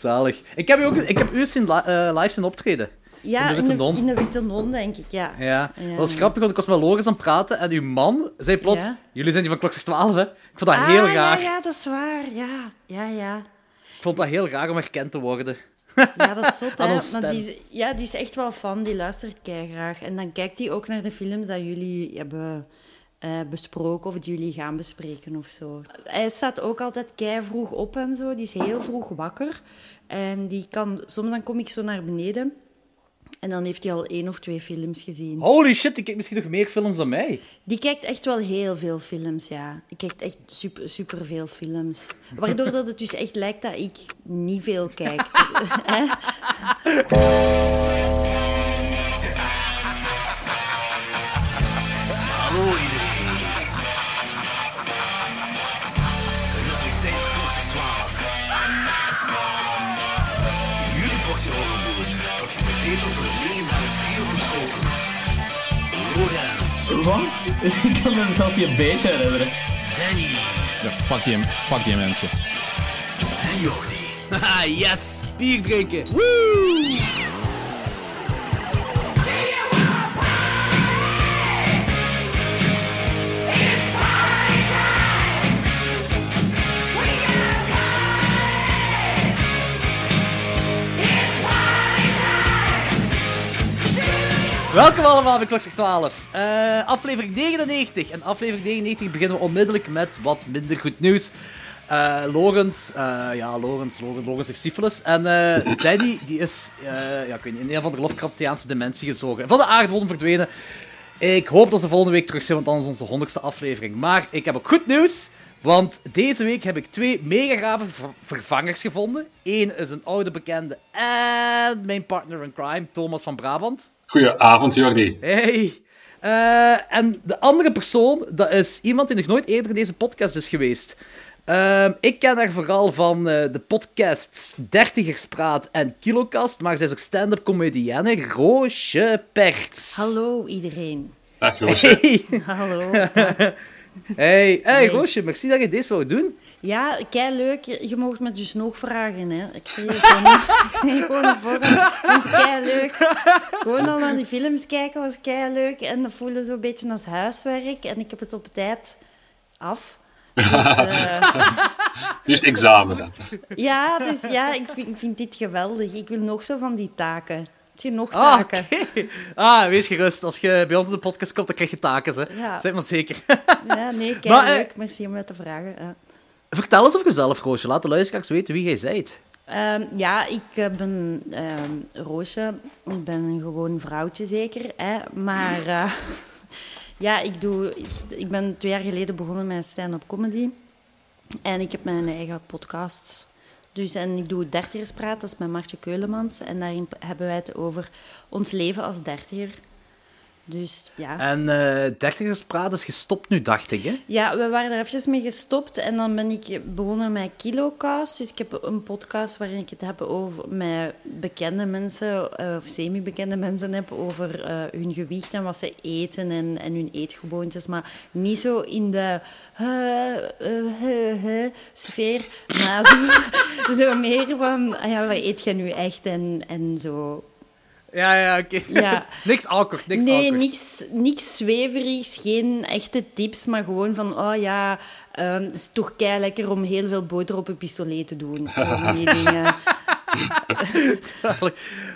Zalig. Ik heb u, ook, ik heb u li- eh, live zien optreden. Ja, In de in Witte de, Non. in de Witte Non, denk ik, ja. Ja. Ja. Dat was grappig, want ik was met Loris aan het praten en uw man zei plots... Ja. Jullie zijn die van Klokslag 12, hè? Ik vond dat ah, heel ja, raar. ja, dat is waar. Ja, ja, ja. Ik vond dat heel raar om herkend te worden. Ja, dat is zot, Aan hè. ons Maar die is, ja, die is echt wel fan, die luistert graag. En dan kijkt hij ook naar de films dat jullie hebben eh, besproken of die jullie gaan bespreken of zo. Hij staat ook altijd kei vroeg op en zo. Die is heel vroeg wakker. En die kan... Soms dan kom ik zo naar beneden en dan heeft hij al één of twee films gezien. Holy shit, die kijkt misschien nog meer films dan mij. Die kijkt echt wel heel veel films, ja. Die kijkt echt super, super veel films. Waardoor dat het dus echt lijkt dat ik niet veel kijk. Want? Ik kan me zelfs niet een beetje herinneren. Danny Ja, fuck die, fuck die mensen. en Jordi. Haha, yes! Bier drinken! Welkom allemaal bij Klokslag 12. Eh, aflevering 99. En aflevering 99 beginnen we onmiddellijk met wat minder goed nieuws. Eh Logans, eh, ja, Logans, Logans, heeft syphilis. En Danny, die is, ja, ik weet niet, in een van de Lovecraftiaanse dimensie gezogen. Van de aardbodem verdwenen. Ik hoop dat ze volgende week terug zijn, want dan is onze honderdste aflevering. Maar ik heb ook goed nieuws. Want deze week heb ik twee mega gave ver- vervangers gevonden. Eén is een oude bekende en mijn partner in crime, Thomas van Brabant. Goedenavond, Jordi. Hey. Eh, en de andere persoon, dat is iemand die nog nooit eerder in deze podcast is geweest. Ehm, ik ken haar vooral van eh, de podcasts Dertigerspraat en Kilokast, maar zij is ook stand-up comedienne Roosje Perts. Hallo iedereen. Dag, Roosje. Hey. Hallo. Hey, hey Roosje, merci dat je deze wou doen. Ja, kei leuk. Je, je mag me dus nog vragen, hè. Ik zie het gewoon, gewoon voren. Ik vind het kei leuk. Gewoon al naar die films kijken was kei leuk. En dat voelde zo een beetje als huiswerk. En ik heb het op tijd af. Dus, eh, het examen dan. ja, dus ja, ik vind, ik vind dit geweldig. Ik wil nog zo van die taken. Heb je nog Ah, taken? Ah, wees gerust. Als je bij ons in de podcast komt, dan krijg je taken, hè. Ja. Zeg maar zeker. Ja, nee, kei Maar, eh, leuk. Merci om me te vragen. Ja. Vertel eens over jezelf, Roosje. Laat de luisteraars weten wie jij zijt. Ehm, ja, ik eh, ben ehm, Roosje. Ik ben een gewoon vrouwtje zeker. Hè? Maar eh, ja, ik, doe, ik ben twee jaar geleden begonnen met stand-up comedy. En ik heb mijn eigen podcasts. Dus, en ik doe Dertigerspraat, dat is met Martje Keulemans. En daarin hebben wij het over ons leven als dertiger. Dus ja. En eh Dertigerspraat is gestopt nu, dacht ik, hè? Ja, we waren er eventjes mee gestopt en dan ben ik begonnen met Kilocast. Dus ik heb een podcast waarin ik het heb over met bekende mensen, eh, of semi-bekende mensen heb, over eh, hun gewicht en wat ze eten en, en hun eetgewoontes. Maar niet zo in de sfeer, maar zo, zo meer van, ja, wat eet je nu echt en, en zo. Ja, ja, oké. Ja. niks awkward, niks nee, awkward. niks, niks zweverigs, geen echte tips, maar gewoon van, oh ja, ehm, het is toch kei lekker om heel veel boter op een pistolet te doen. Die dingen.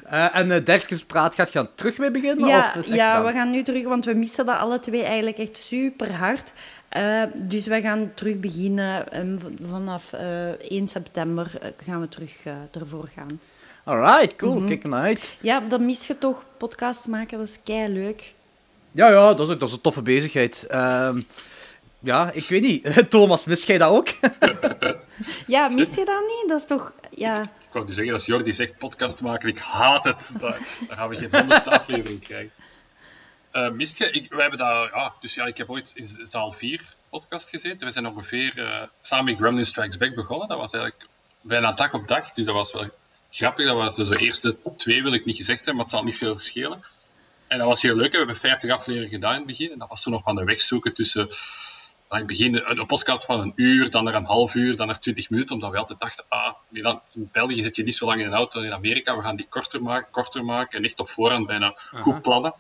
Eh, en uh, Dertigerspraat gaat gaan terug mee beginnen? Ja, of het ja we gaan nu terug, want we missen dat alle twee eigenlijk echt super hard. Eh, dus we gaan terug beginnen. ehm, vanaf eh 1 september eh, gaan we terug eh, ervoor gaan. Alright, cool. Mhm. Kijk ernaar uit. Ja, dat mis je toch, podcast maken, dat is kei leuk. Ja, ja, dat is ook dat is een toffe bezigheid. Ehm, ja, ik weet niet. Thomas, mis jij dat ook? Ja, mis je dat niet? Dat is toch, ja... Ik wou nu zeggen, als Jordi zegt podcast maken, ik haat het. Dan, dan gaan we geen honderdste aflevering krijgen. Eh mist je? Ik, wij hebben dat, ja, dus ja, ik heb ooit in zaal 4 podcast gezeten. We zijn ongeveer eh, samen in Gremlin Strikes Back begonnen. Dat was eigenlijk bijna dag op dag, dus dat was wel grappig. Dat was dus de eerste twee, wil ik niet gezegd hebben, maar het zal niet veel schelen. En dat was heel leuk. We hebben 50 afleveringen gedaan in het begin. En dat was toen nog van de weg zoeken tussen aan het begin een, podcast van een uur, dan naar een half uur, dan naar twintig minuten, omdat we altijd dachten, ah, die dan, in België zit je niet zo lang in een auto, in Amerika, we gaan die korter maken, korter maken en echt op voorhand bijna goed plannen.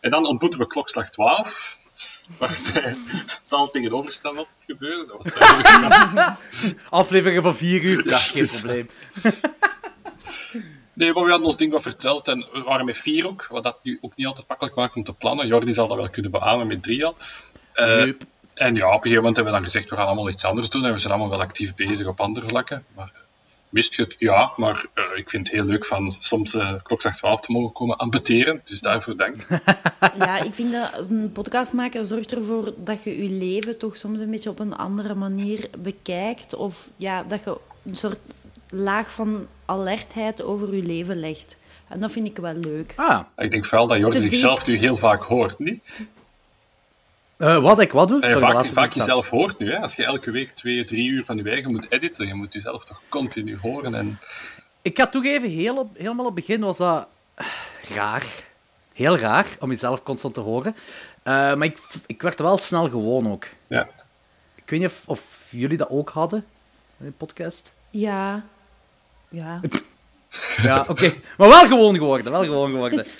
En dan ontmoeten we klokslag 12, waarbij het al tegenovergestelde gebeurde. Dat was eigenlijk- Afleveringen van vier uur, Ja, geen dus- probleem. Nee, maar we hadden ons ding wat verteld en we waren met vier ook, wat dat nu ook niet altijd makkelijk maakt om te plannen. Jordi zal dat wel kunnen beamen met drie al. Eh, en ja, op een gegeven moment hebben we dan gezegd, we gaan allemaal iets anders doen en we zijn allemaal wel actief bezig op andere vlakken. Maar eh, mist je het? Ja, maar eh, ik vind het heel leuk van soms uh, klokslag 12 te mogen komen ambeteren, dus daarvoor dank. Ja, ik vind dat als een podcastmaker zorgt ervoor dat je je leven toch soms een beetje op een andere manier bekijkt. Of ja, dat je een soort laag van alertheid over je leven legt. En dat vind ik wel leuk. Ah, Ik denk vooral dat Jordi zichzelf nu heel vaak hoort, niet? eh, wat ik wat doe? En Sorry, de vaak, laatste vaak jezelf hoort nu. Hè? Als je elke week twee, drie uur van je eigen moet editen, je moet jezelf toch continu horen. En Ik ga toegeven, heel op, helemaal op het begin was dat raar. Heel raar om jezelf constant te horen. Eh, maar ik, ik werd er wel snel gewoon ook. ja. Ik weet niet of, of jullie dat ook hadden in de podcast. Ja. Ja. Ja, oké. Maar wel gewoon geworden, wel gewoon geworden.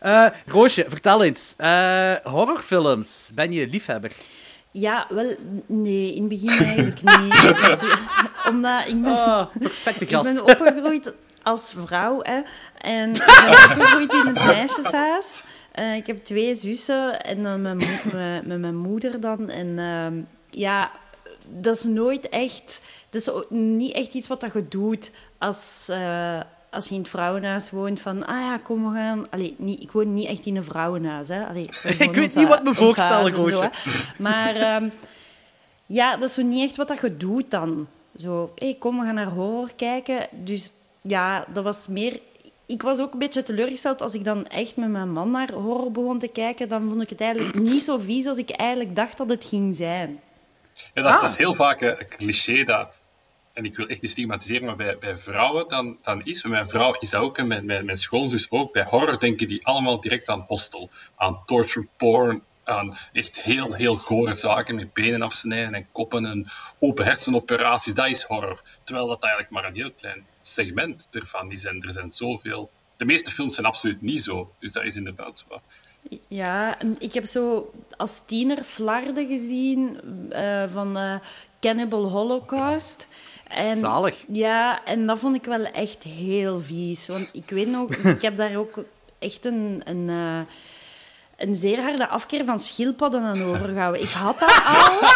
Eh, Roosje, vertel eens. Eh, horrorfilms, ben je liefhebber? Ja, wel, nee, in het begin eigenlijk niet. Omdat ik ben, Ah, perfecte ik ben opgegroeid als vrouw, hè. En ik ben opgegroeid in het meisjeshuis. Eh, ik heb twee zussen en dan mijn mo- met, met mijn moeder dan. En ehm, ja, dat is nooit echt... Dat is ook niet echt iets wat dat je doet als... eh, als je in het vrouwenhuis woont, van, ah ja, kom, we gaan... Allee, niet, ik woon niet echt in een vrouwenhuis, hè. Allee, Ik weet niet wat me voorstel, Roosje. Roosje. Maar ehm, ja, dat is zo niet echt wat dat je doet dan. Zo, hé, kom, we gaan naar horror kijken. Dus ja, dat was meer... Ik was ook een beetje teleurgesteld als ik dan echt met mijn man naar horror begon te kijken. Dan vond ik het eigenlijk niet zo vies als ik eigenlijk dacht dat het ging zijn. Ja, dat, is, dat is heel vaak een cliché dat, en ik wil echt niet stigmatiseren, maar bij, bij vrouwen dan, dan is, mijn vrouw is ook, en mijn, mijn, schoonzus ook, bij horror denken die allemaal direct aan hostel, aan torture porn, aan echt heel, heel gore zaken met benen afsnijden en koppen en open hersenoperaties, dat is horror. Terwijl dat eigenlijk maar een heel klein segment ervan is en er zijn zoveel... De meeste films zijn absoluut niet zo, dus dat is inderdaad zo. Ja, ik heb zo als tiener flarden gezien eh, van eh, Cannibal Holocaust. En, Zalig. Ja, en dat vond ik wel echt heel vies. Want ik weet nog, ik heb daar ook echt een, een, eh, een zeer harde afkeer van schildpadden aan overgehouden. Ik had dat al.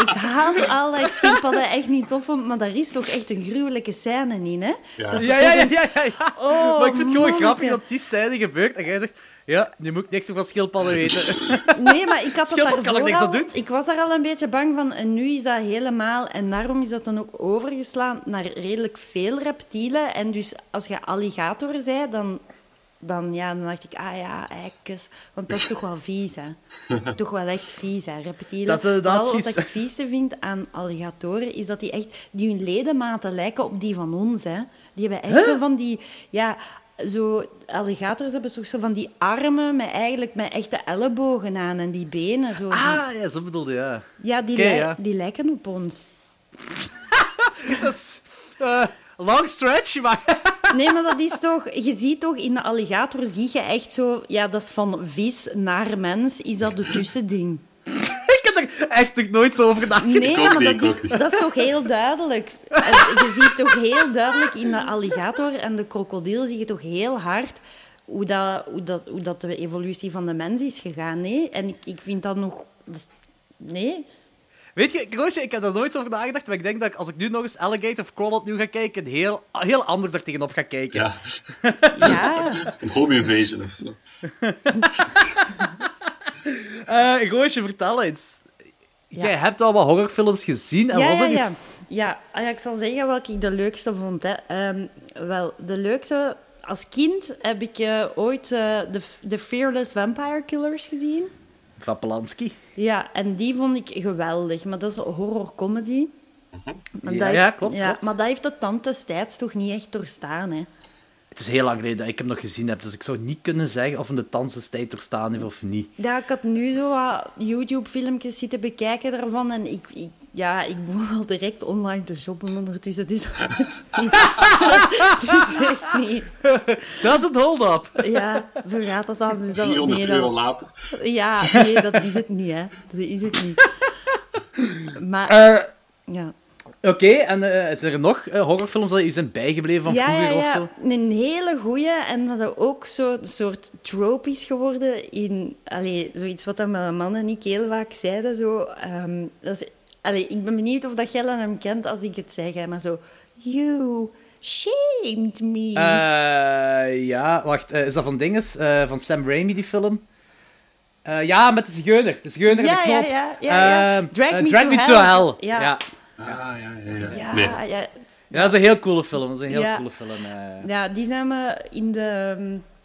Ik had al dat ik schildpadden echt niet tof vond, maar daar is toch echt een gruwelijke scène in, hè? Ja. Dat is Ja, ja, ja. Oh, maar ik vind het gewoon grappig dat die scène gebeurt en jij zegt, ja, nu moet ik niks meer van schildpadden weten. Nee, maar ik had dat kan daarvoor niks aan al- doen. Ik was daar al een beetje bang van. En nu is dat helemaal... En daarom is dat dan ook overgeslaan naar redelijk veel reptielen. En dus als je alligator zei, dan... Dan, ja, dan dacht ik, ah ja, eikens. Want dat is toch wel vies, hè. toch wel echt vies, hè. Dat is inderdaad vies. Wat ik het vieste vind aan alligatoren, is dat die echt... Die hun ledematen lijken op die van ons, hè. Die hebben echt zo van die... Ja, zo... Alligators hebben toch zo van die armen met eigenlijk met echte ellebogen aan en die benen. Zo, Ah, ja, zo bedoelde je, ja. ja, die, ja. die lijken op ons. Dat is... eh, long stretch, maar... Nee, maar dat is toch... Je ziet toch, in de alligator zie je echt zo... Ja, dat is van vis naar mens, is dat het tussending. ik heb er echt nog nooit zo over nagedacht. Nee, maar dat is, dat is toch heel duidelijk. Je ziet toch heel duidelijk in de alligator en de krokodil zie je toch heel hard hoe dat, hoe dat, hoe dat de evolutie van de mens is gegaan. Nee, en ik, ik vind dat nog... nee, Weet je, Roosje, ik heb daar nooit zo over nagedacht, maar ik denk dat ik, als ik nu nog eens Alligator of Crawl opnieuw ga kijken, heel, heel anders daar tegenop ga kijken. Ja, ja... een home invasion of zo. Eh, Roosje, vertel eens. Jij hebt al wat horrorfilms gezien en Ja, was je ja. Ja, ah ja, ik zal zeggen welke ik de leukste vond. Hè. Ehm, wel, de leukste... Als kind heb ik eh, ooit eh, de, de Fearless Vampire Killers gezien. Van Polanski? Ja, en die vond ik geweldig. Maar dat is een horror-comedy. Maar Ja, dat ja, klopt, Ja, klopt. maar dat heeft de tand destijds toch niet echt doorstaan, hè. Het is heel lang geleden dat ik hem nog gezien heb, dus ik zou niet kunnen zeggen of hem de tijd doorstaan heeft of niet. Ja, ik had nu zo wat YouTube-filmpjes zitten bekijken daarvan en ik, ik, ja, ik begon al direct online te shoppen ondertussen. Dus dat is echt niet. Dat is het hold-up. Ja, zo gaat het dan. Dus dan 400 nee, euro dan, later. ja, nee, dat is het niet, hè. Dat is het niet. Maar, Eh, ja. Oké, en eh zijn er nog eh, horrorfilms dat je zijn bijgebleven van Ja, vroeger ja, of ja. zo? Een hele goeie en dat er ook zo'n soort trope is geworden in... Allee, zoiets wat dan mijn mannen niet heel vaak zeiden, zo... ehm, dat is, allee, ik ben benieuwd of dat jij hem kent als ik het zeg, hè, maar zo... You shamed me. Eh, ja, wacht. eh, is dat van dinges? Eh, van Sam Raimi, die film? Eh, ja, met de zigeuner. De zigeuner Ja, de knop. ja, ja, ja, ja. Drag Me Drag to Me Hell. to Hell. Ja. Ja. Ah, ja, ja, ja. ja, Nee. ja, Ja, dat is een heel coole film. Dat is een heel Ja. coole film. eh. Ja, die zijn we in de,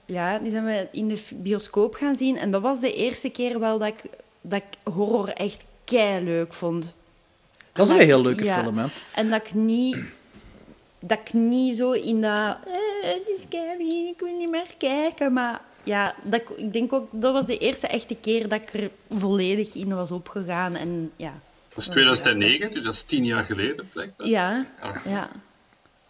ja, die zijn we in de bioscoop gaan zien. En dat was de eerste keer wel dat ik, dat ik horror echt kei leuk vond. Dat is een heel leuke ja. film, hè. En dat ik niet, dat ik niet zo in dat, eh, het is scary, ik wil niet meer kijken. Maar ja, dat, ik- ik denk ook, dat was de eerste echte keer dat ik er volledig in was opgegaan. En ja, Dat is 2009, dus dat is tien jaar geleden, blijkbaar. ja, Ah. ja.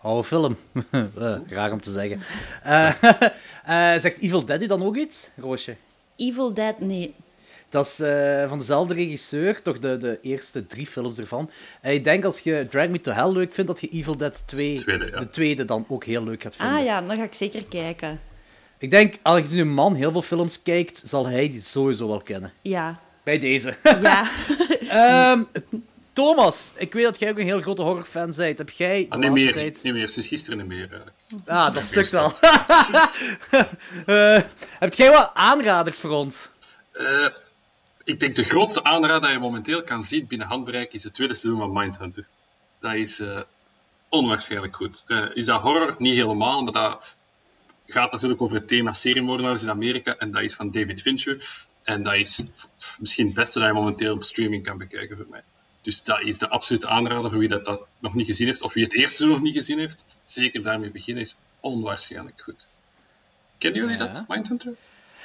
Oude film. Eh, raar om te zeggen. Eh, zegt Evil Dead u dan ook iets, Roosje? Evil Dead, nee. Dat is eh, van dezelfde regisseur, toch de, de eerste drie films ervan. En ik denk als je Drag Me to Hell leuk vindt, dat je Evil Dead 2, Tweede, ja. de tweede dan ook heel leuk gaat vinden. Ah ja, dan ga ik zeker kijken. Ik denk, als je een man heel veel films kijkt, zal hij die sowieso wel kennen. Ja, Bij deze. ja. Ehm, Thomas, ik weet dat jij ook een heel grote horrorfan bent. Heb jij Ah, niet meer, tijd... niet meer, sinds gisteren niet meer. eigenlijk. Ah, dat sukt wel. Eh, heb jij wat aanraders voor ons? Eh, ik denk de grootste aanrader dat je momenteel kan zien binnen handbereik is het tweede seizoen van Mindhunter. Dat is eh, onwaarschijnlijk goed. Eh, is dat horror? Niet helemaal, maar dat gaat natuurlijk over het thema seriemoordenaars in Amerika en dat is van David Fincher. En dat is misschien het beste dat je momenteel op streaming kan bekijken voor mij. Dus dat is de absolute aanrader voor wie dat, dat nog niet gezien heeft, of wie het eerste seizoen nog niet gezien heeft. Zeker daarmee beginnen is onwaarschijnlijk goed. Kennen jullie Ja. dat, Mindhunter?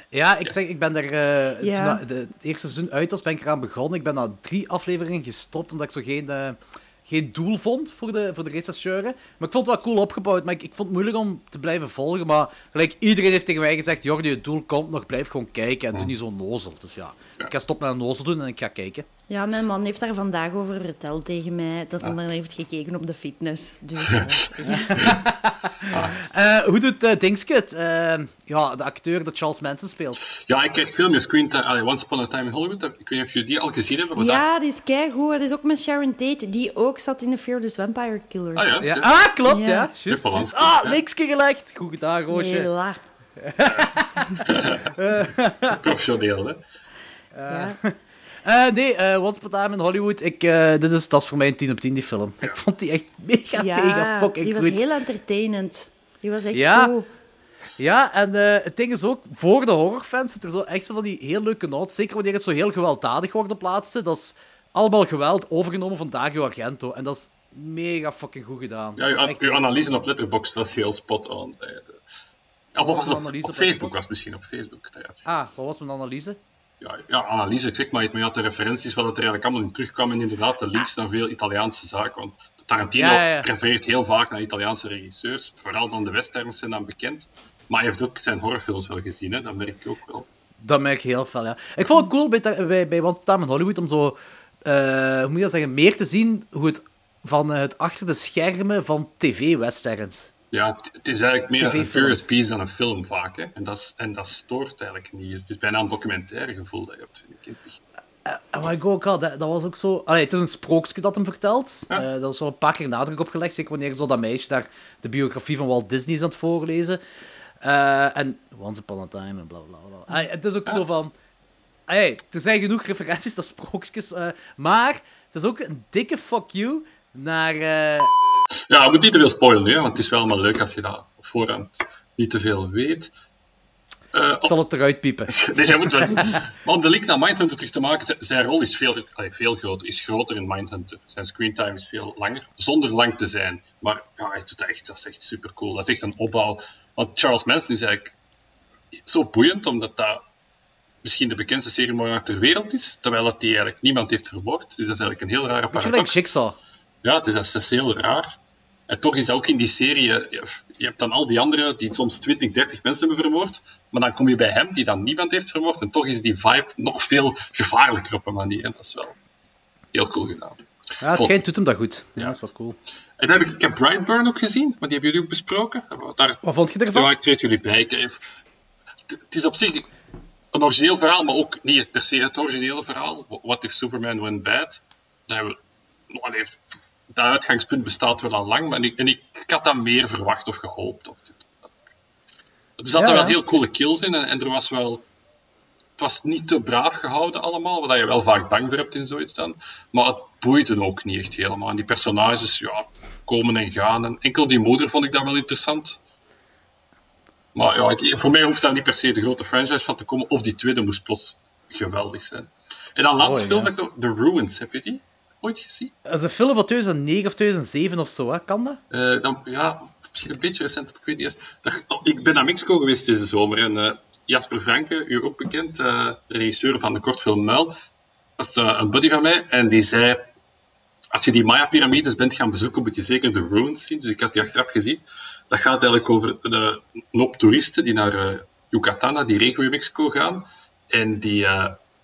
Ja, ik zeg, ik ben er... eh, Ja. Toen dat de, het eerste seizoen uit was, ben ik eraan begonnen. Ik ben na drie afleveringen gestopt, omdat ik zo geen, eh, geen doel vond voor de, voor de rechercheuren. Maar ik vond het wel cool opgebouwd, maar ik, ik vond het moeilijk om te blijven volgen. Maar gelijk, iedereen heeft tegen mij gezegd, Jordi, het doel komt nog, blijf gewoon kijken en doe niet zo nozel. Dus ja, ik ga stop met een nozel doen en ik ga kijken. Ja, mijn man heeft daar vandaag over verteld tegen mij, dat hij Ah. dan heeft gekeken op de fitness. Dus, eh, Eh, hoe doet uh, Dingskit? Ja, de acteur dat Charles Manson speelt. Ja, ik krijg veel meer screen time. Once Upon a Time in Hollywood. Ik weet niet of jullie die al gezien hebben. maar ja, die is keigoed. Het is ook met Sharon Tate, die ook zat in de Fearless Vampire Killers. Ah ja, Ja. Ah, klopt, ja. Ja. Juist. Polanski, Ah, ja. linksje gelegd. Goed gedaan, Roosje. Hela. professioneel, hè. Ja. Eh, nee, eh Once Upon a Time in Hollywood. Ik, eh, dit is, dat is voor mij een 10 op 10, die film. Ik vond die echt mega, mega fucking die was goed. heel entertainend. Die was echt Ja. goed. Ja, en eh, het ding is ook, voor de horrorfans zit er zo echt zo van die heel leuke notes. Zeker wanneer het zo heel gewelddadig wordt op laatste. Dat is allemaal geweld overgenomen van Dario Argento. En dat is mega fucking goed gedaan. Ja, uw, is echt- uw analyse op Letterboxd was heel spot on. Eh, Of was op, op Facebook was misschien, op Facebook. Ah, wat was mijn analyse? Ja, ja, analyse, ik zeg maar, maar je had de referenties wat het er eigenlijk allemaal in terugkwam en inderdaad de links naar veel Italiaanse zaken. Want Tarantino Ja, refereert heel vaak naar Italiaanse regisseurs, vooral dan de westerns zijn dan bekend. Maar hij heeft ook zijn horrorfilms wel gezien, hè? dat merk je ook wel. Dat merk je heel veel, ja. Ik vond het cool bij, bij, bij a Time in Hollywood om zo, eh, hoe moet je dat zeggen, meer te zien hoe het van eh, het achter de schermen van tv-westerns. Ja, het, is eigenlijk meer een piece dan een film vaak. Hè? En, dat is, en dat stoort eigenlijk niet. Het is bijna een documentaire gevoel dat je hebt, vind ik. En wat ik ook dat, dat was ook zo... Allee, het is een sprookje dat hem vertelt. Ja. Eh, dat is wel een paar keer nadruk op gelegd. Zeker wanneer zo dat meisje daar de biografie van Walt Disney is aan het voorlezen. Eh, en Once Upon a Time en bla bla bla. Het is ook zo van... Allee, er zijn genoeg referenties naar sprookjes. eh, maar het is ook een dikke fuck you naar... Ja, je moet niet te veel spoilen hè, want het is wel allemaal leuk als je dat op voorhand niet te veel weet. Eh, Ik zal het eruit piepen. Nee, jij moet wel. Maar om de link naar Mindhunter terug te maken, zijn rol is veel, allee, veel groter, is groter in Mindhunter. Zijn screentime is veel langer, zonder lang te zijn. Maar ja, hij doet dat echt, dat is echt super cool. Dat is echt een opbouw. Want Charles Manson is eigenlijk zo boeiend, omdat dat misschien de bekendste seriemoordenaar ter wereld is, terwijl het die eigenlijk niemand heeft vermoord. Dus dat is eigenlijk een heel rare Beetje like paradox. Jigsaw. Ja, het is, dat is- dat is heel raar. En toch is dat ook in die serie, eh, je, hebt dan al die anderen die soms 20, 30 mensen hebben vermoord, maar dan kom je bij hem die dan niemand heeft vermoord, en toch is die vibe nog veel gevaarlijker op een manier. En dat is wel heel cool gedaan. Ja, het schijnt doet hem dat goed. Ja, Ja. dat is wel cool. En dan heb ik, ik heb Brightburn ook gezien, maar die hebben jullie ook besproken. Daar, Wat vond je ervan? ja, ik treed jullie bij. Ik het, het is op zich een origineel verhaal, maar ook niet per se het originele verhaal. What if Superman went bad? Daar hebben we, dat uitgangspunt bestaat wel al lang, maar ik, en ik, ik had dat meer verwacht of gehoopt. Of dit, er zaten Ja. wel heel coole kills in en, en er was wel... Het was niet te braaf gehouden allemaal, waar je wel vaak bang voor hebt in zoiets dan. Maar het boeide ook niet echt helemaal. En die personages, ja, komen en gaan. En enkel die moeder vond ik dat wel interessant. Maar ja, ik- voor mij hoeft daar niet per se de grote franchise van te komen. Of die tweede moest plots geweldig zijn. En dan laatste Mooi, film, ja. The Ruins, heb je die ooit gezien? Dat is een film van 2009 of 2007 of zo, hè? kan dat? Eh, dan, ja, misschien een beetje recent, ik weet niet eens. Oh, ik ben naar Mexico geweest deze zomer en eh, Jasper Franke, u ook bekend, eh, regisseur van de kortfilm Muil, was een buddy van mij en die zei, als je die Maya-pyramides bent gaan bezoeken, moet je zeker de ruins zien. Dus ik had die achteraf gezien. Dat gaat eigenlijk over de, een hoop toeristen die naar eh, Yucatan, naar die regio in Mexico gaan. En die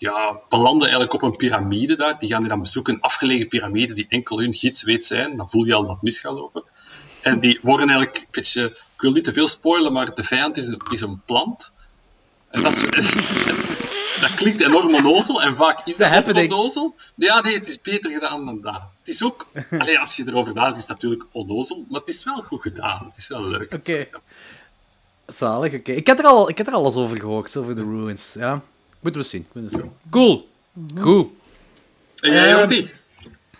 ja, belanden eigenlijk op een piramide daar. Die gaan die dan bezoeken, een afgelegen piramide die enkel hun gids weet zijn. Dan voel je al dat mis gaat lopen. En die worden eigenlijk, een beetje, ik wil niet te veel spoilen, maar de vijand is een, is een plant. En dat, is, dat klinkt enorm onnozel, en vaak is dat happening. onnozel. Ja, nee, het is beter gedaan dan dat. Het is ook, allee, als je erover nadenkt, is het natuurlijk onnozel, maar het is wel goed gedaan. Het is wel leuk. Oké. Zalig, oké. Ik heb er al, ik er alles over gehoord, over de ruins. Ja. Moeten we zien. Moeten we zien. Cool. Goed. En jij, Ehm, Jordi?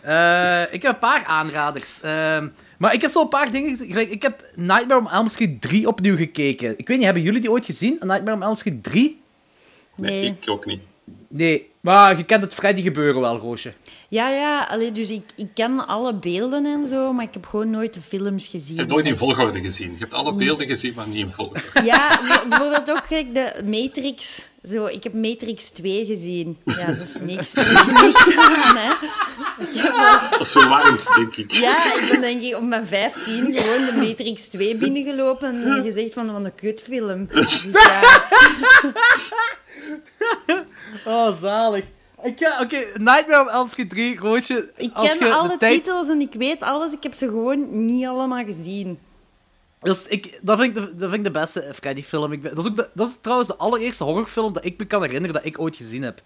Eh, ik heb een paar aanraders. Ehm, maar ik heb zo een paar dingen gezien. Ik heb Nightmare on Elm Street 3 opnieuw gekeken. Ik weet niet, hebben jullie die ooit gezien? Nightmare on Elm Street 3? Nee, Nee. ik ook niet. Nee. Maar je kent het Freddy gebeuren wel, Roosje. Ja, ja, allee, dus ik, ik ken alle beelden en zo, maar ik heb gewoon nooit de films gezien. Je hebt nooit in volgorde gezien. Je hebt alle beelden gezien, maar niet in volgorde. Ja, bijvoorbeeld ook kijk, de Matrix. Zo, ik heb Matrix 2 gezien. Ja, dat is niks, dat is niks aan, hè. Dat is verwarrend, denk ik. Ja, ik ben denk ik op mijn 15 gewoon de Matrix 2 binnengelopen en gezegd van, van een kutfilm. Dus ja, Oh, zalig. Ik ga- Oké, Nightmare on Elm Street 3, Roosje. ik ken alle tijd... titels en ik weet alles. Ik heb ze gewoon niet allemaal gezien. Dus ik, dat, vind ik de, dat vind ik de beste Freddy-film. Dat is, ook de- dat is trouwens de allereerste horrorfilm dat ik me kan herinneren dat ik ooit gezien heb.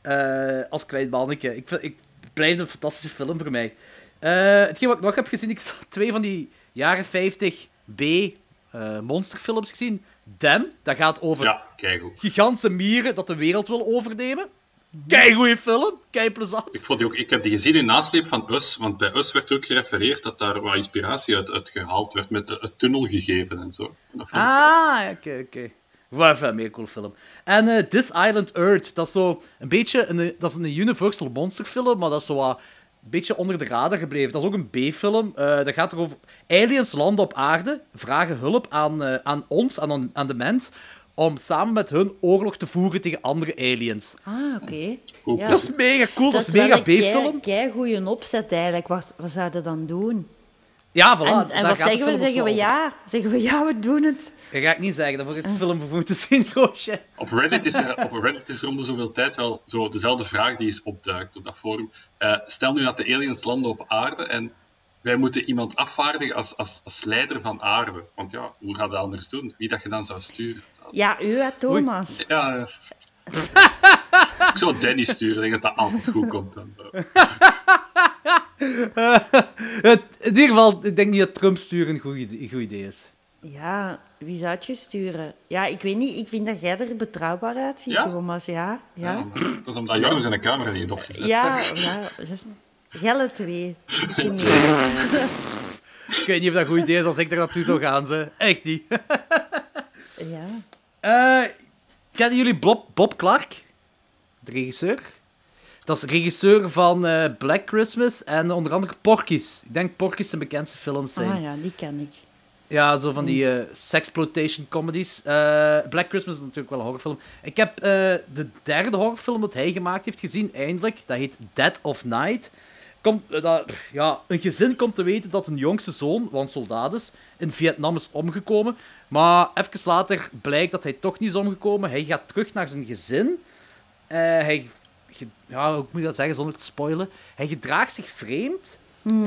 Eh, als klein manneke. Ik, vind- ik het blijft een fantastische film voor mij. Eh, hetgeen wat ik nog heb gezien, ik heb twee van die jaren 50 B eh, monsterfilms gezien. Dam, dat gaat over Ja, gigantische mieren dat de wereld wil overnemen. Kei goeie film, kei plezant. Ik, vond die ook, ik heb die gezien in nasleep van Us, want bij Us werd ook gerefereerd dat daar wat inspiratie uit, uit gehaald werd met de, het tunnelgegeven en zo. En dat vond ik- Ah, oké, oké. Wat een meer cool film. En eh, This Island Earth, dat is zo een beetje een, dat is een Universal Monster film, maar dat is zo wat een beetje onder de radar gebleven. Dat is ook een B-film. Eh, dat gaat erover... Aliens landen op aarde, vragen hulp aan, eh, aan ons, aan, aan de mens, om samen met hun oorlog te voeren tegen andere aliens. Ah, oké. Ja. Dat is mega cool, dat, is mega een kei- B-film. kei goeie opzet eigenlijk. Wat, wat zouden we dan doen? Ja, voilà. en en wat zeggen we? Zeggen we ja? Zeggen we ja, we doen het? Dat ga ik niet zeggen, dan moet ik het film voor moeten zien, Roosje. Op Reddit is er, op Reddit is er om de zoveel tijd wel zo dezelfde vraag die is opduikt op dat forum. Eh, stel nu dat de aliens landen op aarde en wij moeten iemand afvaardigen als, als, als leider van aarde. Want ja, hoe gaat dat anders doen? Wie dat je dan zou sturen? Ja, u, hè, Thomas. Ja, ja. ik zou Danny sturen, ik denk dat dat altijd goed komt. Dan. Het- In ieder geval, ik denk niet dat Trump sturen een goed idee, een goed idee is. Ja, wie zou het je sturen? Ja, ik weet niet. Ik vind dat jij er betrouwbaar uitziet, Ja? Thomas. Ja, ja. Ja, dat is omdat Joris in de camera niet heeft opgezet. Ja, ja. Jelle twee. Ik weet niet. Ik weet niet of dat een goed idee is als ik er naartoe zou gaan, ze. Echt niet. Ja. Eh, kennen jullie Bob, Bob Clark? De regisseur? Dat is regisseur van eh, Black Christmas en onder andere Porky's. Ik denk Porky's zijn bekendste films zijn. Ah ja, die ken ik. Ja, zo van die eh sexploitation comedies. Eh, Black Christmas is natuurlijk wel een horrorfilm. Ik heb de derde horrorfilm dat hij gemaakt heeft gezien, eindelijk. Dat heet Dead of Night. Komt, dat, ja, een gezin komt te weten dat hun jongste zoon, want soldaat is, in Vietnam is omgekomen. Maar even later blijkt dat hij toch niet is omgekomen. Hij gaat terug naar zijn gezin. Eh, hij, ja, hoe moet dat zeggen zonder te spoilen? Hij gedraagt zich vreemd.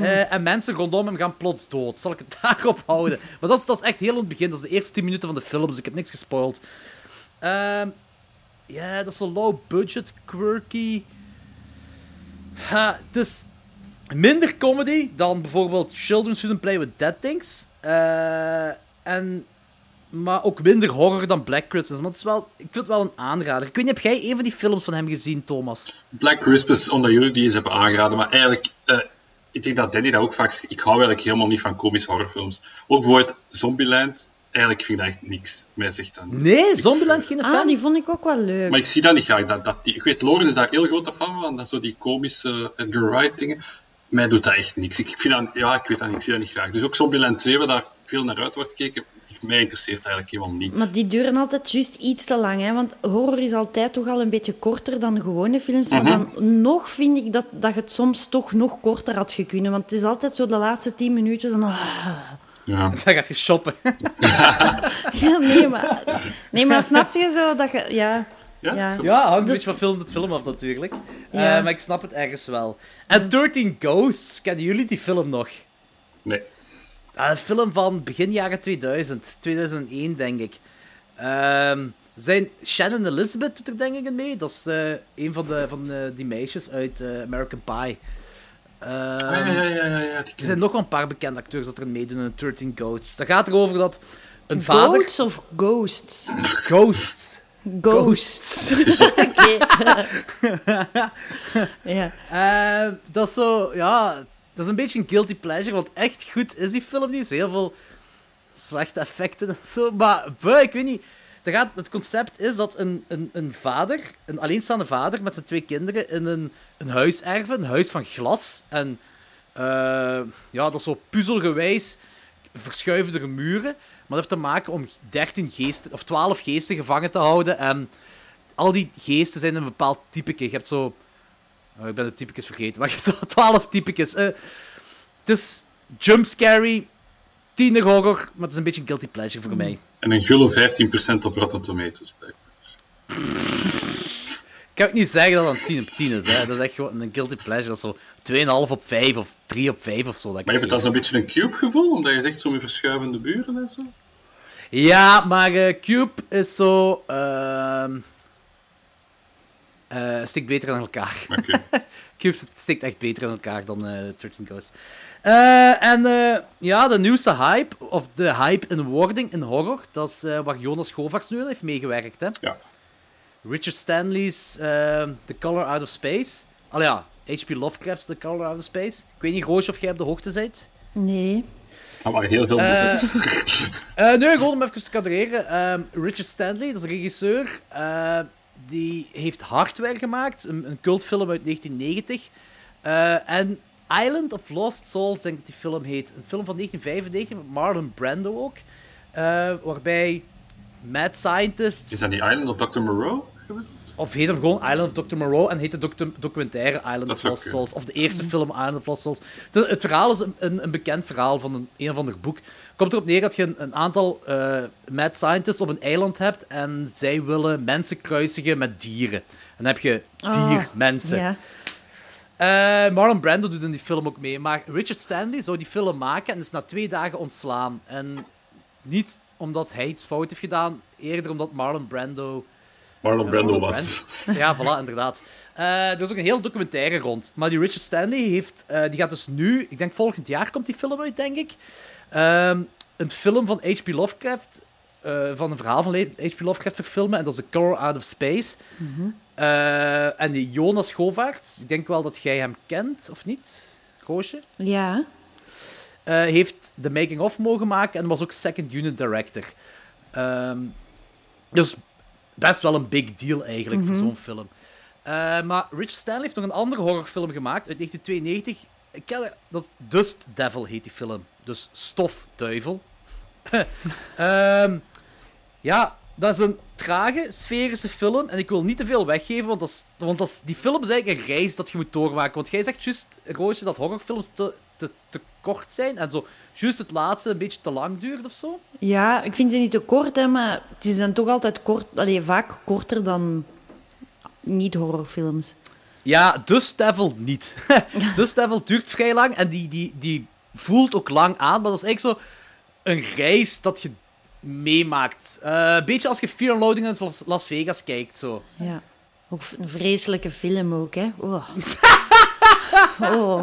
Eh, en mensen rondom hem gaan plots dood. Zal ik het daarop houden? Maar dat is, dat is echt heel in het begin. Dat is de eerste 10 minuten van de film, dus ik heb niks gespoild. Ehm, Ja, dat is zo low budget, quirky. Ha, het is minder comedy dan bijvoorbeeld Children Shouldn't Play With Dead Things. Eh, en, maar ook minder horror dan Black Christmas. Maar het is wel, ik vind het wel een aanrader. Ik weet niet, heb jij een van die films van hem gezien, Thomas? Black Christmas, omdat jullie die eens hebben aangeraden. Maar eigenlijk, eh, ik denk dat Danny dat ook vaak zegt. Ik hou eigenlijk helemaal niet van komische horrorfilms. Ook bijvoorbeeld Zombieland. Eigenlijk vind ik dat echt niks. Mij zegt dat niet. Nee, Zombieland geen Ah, fan? die vond ik ook wel leuk. Maar ik zie dat niet graag. Dat, dat die, ik weet, Loris is daar heel groot van, van dat zo die komische Edgar Wright dingen. Mij doet dat echt niks. Ik, ik vind dat, ja, ik weet dat niet, ik zie dat niet graag. Dus ook Zombieland 2, waar daar veel naar uit wordt gekeken, mij interesseert eigenlijk helemaal niet. Maar die duren altijd juist iets te lang. Hè? Want horror is altijd toch al een beetje korter dan gewone films. Maar Mhm. dan nog vind ik dat, dat je het soms toch nog korter had kunnen. Want het is altijd zo de laatste tien minuten. Van, ah. Ja. Dan gaat je shoppen. Ja, nee, maar, nee, maar snap je zo dat je... Ja, Ja? ja. Ja, hangt een Dus- beetje van film tot film af natuurlijk. Eh, Ja. maar ik snap het ergens wel. En 13 Ghosts, kennen jullie die film nog? Nee. Ah, een film van begin jaren 2000, 2001 denk ik. Ehm, zijn Shannon Elizabeth doet er denk ik in mee. Dat is eh, een van, de, van eh, die meisjes uit eh, American Pie. Ehm, Ah, ja, ja, ja, ja, ja, die er zijn nog wel een paar bekende acteurs dat er meedoen in 13 Ghosts. Dat gaat erover dat een vader... Goats of ghosts? Ghosts. Ghosts. Oké. ja. Eh, dat is zo, ja, dat is een beetje een guilty pleasure, want echt goed is die film niet. Er heel veel slechte effecten en zo, maar ik weet niet. Gaat, het concept is dat een, een, een vader, een alleenstaande vader met zijn twee kinderen in een, een huis erven, een huis van glas. En eh, ja, dat is zo puzzelgewijs verschuiven er muren. Maar dat heeft te maken om 13 geesten, of 12 geesten gevangen te houden. En al die geesten zijn een bepaald typeke. Je hebt zo ik ben de typicus vergeten. Maar je zo 12 typicus. Eh, het is jumpscary, tiener horror, maar het is een beetje een guilty pleasure voor mij. En een gulle 15% op Rotten Tomatoes. blijkbaar. Ik kan ook niet zeggen dat het een 10 op 10 is. Hè. Dat is echt gewoon een guilty pleasure. Dat is zo 2,5 op 5 of 3 op 5 of zo. Dat Maar het dat zo'n beetje een cube-gevoel, omdat je zegt zo met verschuivende buren en zo? Ja, maar eh, Cube is zo... ehm eh, stikt beter aan elkaar. Oké. Cube stikt echt beter aan elkaar dan eh 13 Ghosts. Eh, en eh, ja, de nieuwste hype, of de hype in wording in horror, dat is eh, waar Jonas Govaerts nu aan heeft meegewerkt. Hè? Ja. Richard Stanley's eh, The Color Out of Space. Al ja, H.P. Lovecraft's The Color Out of Space. Ik weet niet, Roos, of jij op de hoogte bent. Nee. Dat waren heel veel Eh, eh, nee, gewoon om even te kadreren. Ehm, Richard Stanley, dat is een regisseur. eh, die heeft Hardware gemaakt, een, cultfilm uit 1990. Eh, en Island of Lost Souls, denk ik die film heet. Een film van 1995 met Marlon Brando ook. eh, waarbij mad scientists... Is dat die Island of Dr. Moreau? Of heet hem gewoon Island of Dr. Moreau en heet de docu- documentaire Island of Lost. Souls. Of de eerste film Island of Lost Souls. Het, het verhaal is een, een, een bekend verhaal van een, een of ander boek. Komt erop neer dat je een, een aantal eh, mad scientists op een eiland hebt en zij willen mensen kruisigen met dieren. En dan heb je Ah, diermensen. Eh, Marlon Brando doet in die film ook mee. Maar Richard Stanley zou die film maken en is na twee dagen ontslaan. En niet omdat hij iets fout heeft gedaan, eerder omdat Marlon Brando Marlon Brando was. ja, voilà, inderdaad. Eh, er is ook een heel documentaire rond. Maar die Richard Stanley heeft, eh, die gaat dus nu, ik denk volgend jaar komt die film uit, denk ik. Ehm, een film van H.P. Lovecraft, eh, van een verhaal van H.P. Lovecraft verfilmen. En dat is The Color Out of Space. Eh, en die Jonas Govaerts, ik denk wel dat jij hem kent, of niet, Roosje? Ja. eh, heeft de making-of mogen maken en was ook second unit director. Ehm, Dus best wel een big deal eigenlijk voor zo'n film. Eh, maar Richard Stanley heeft nog een andere horrorfilm gemaakt uit 1992. Ik ken, dat is Dust Devil heet die film. Dus stofduivel. Ehm, ja, dat is een trage, sferische film. En ik wil niet te veel weggeven, want, dat is, want dat is, die film is eigenlijk een reis dat je moet doormaken. Want jij zegt juist, Roosje, dat horrorfilms te, te, te kort zijn. En zo, juist het laatste een beetje te lang duurt of zo. Ja, ik vind ze niet te kort, hè, maar het is dan toch altijd kort, allee, vaak korter dan niet-horrorfilms. Ja, Dust Devil niet. Dust Devil duurt vrij lang en die, die, die voelt ook lang aan. Maar dat is eigenlijk zo een reis dat je meemaakt. Eh, een beetje als je Fear and Loathing in Las- Las Vegas kijkt. Zo. Ja. Ook een vreselijke film ook, hè. Oh. oh.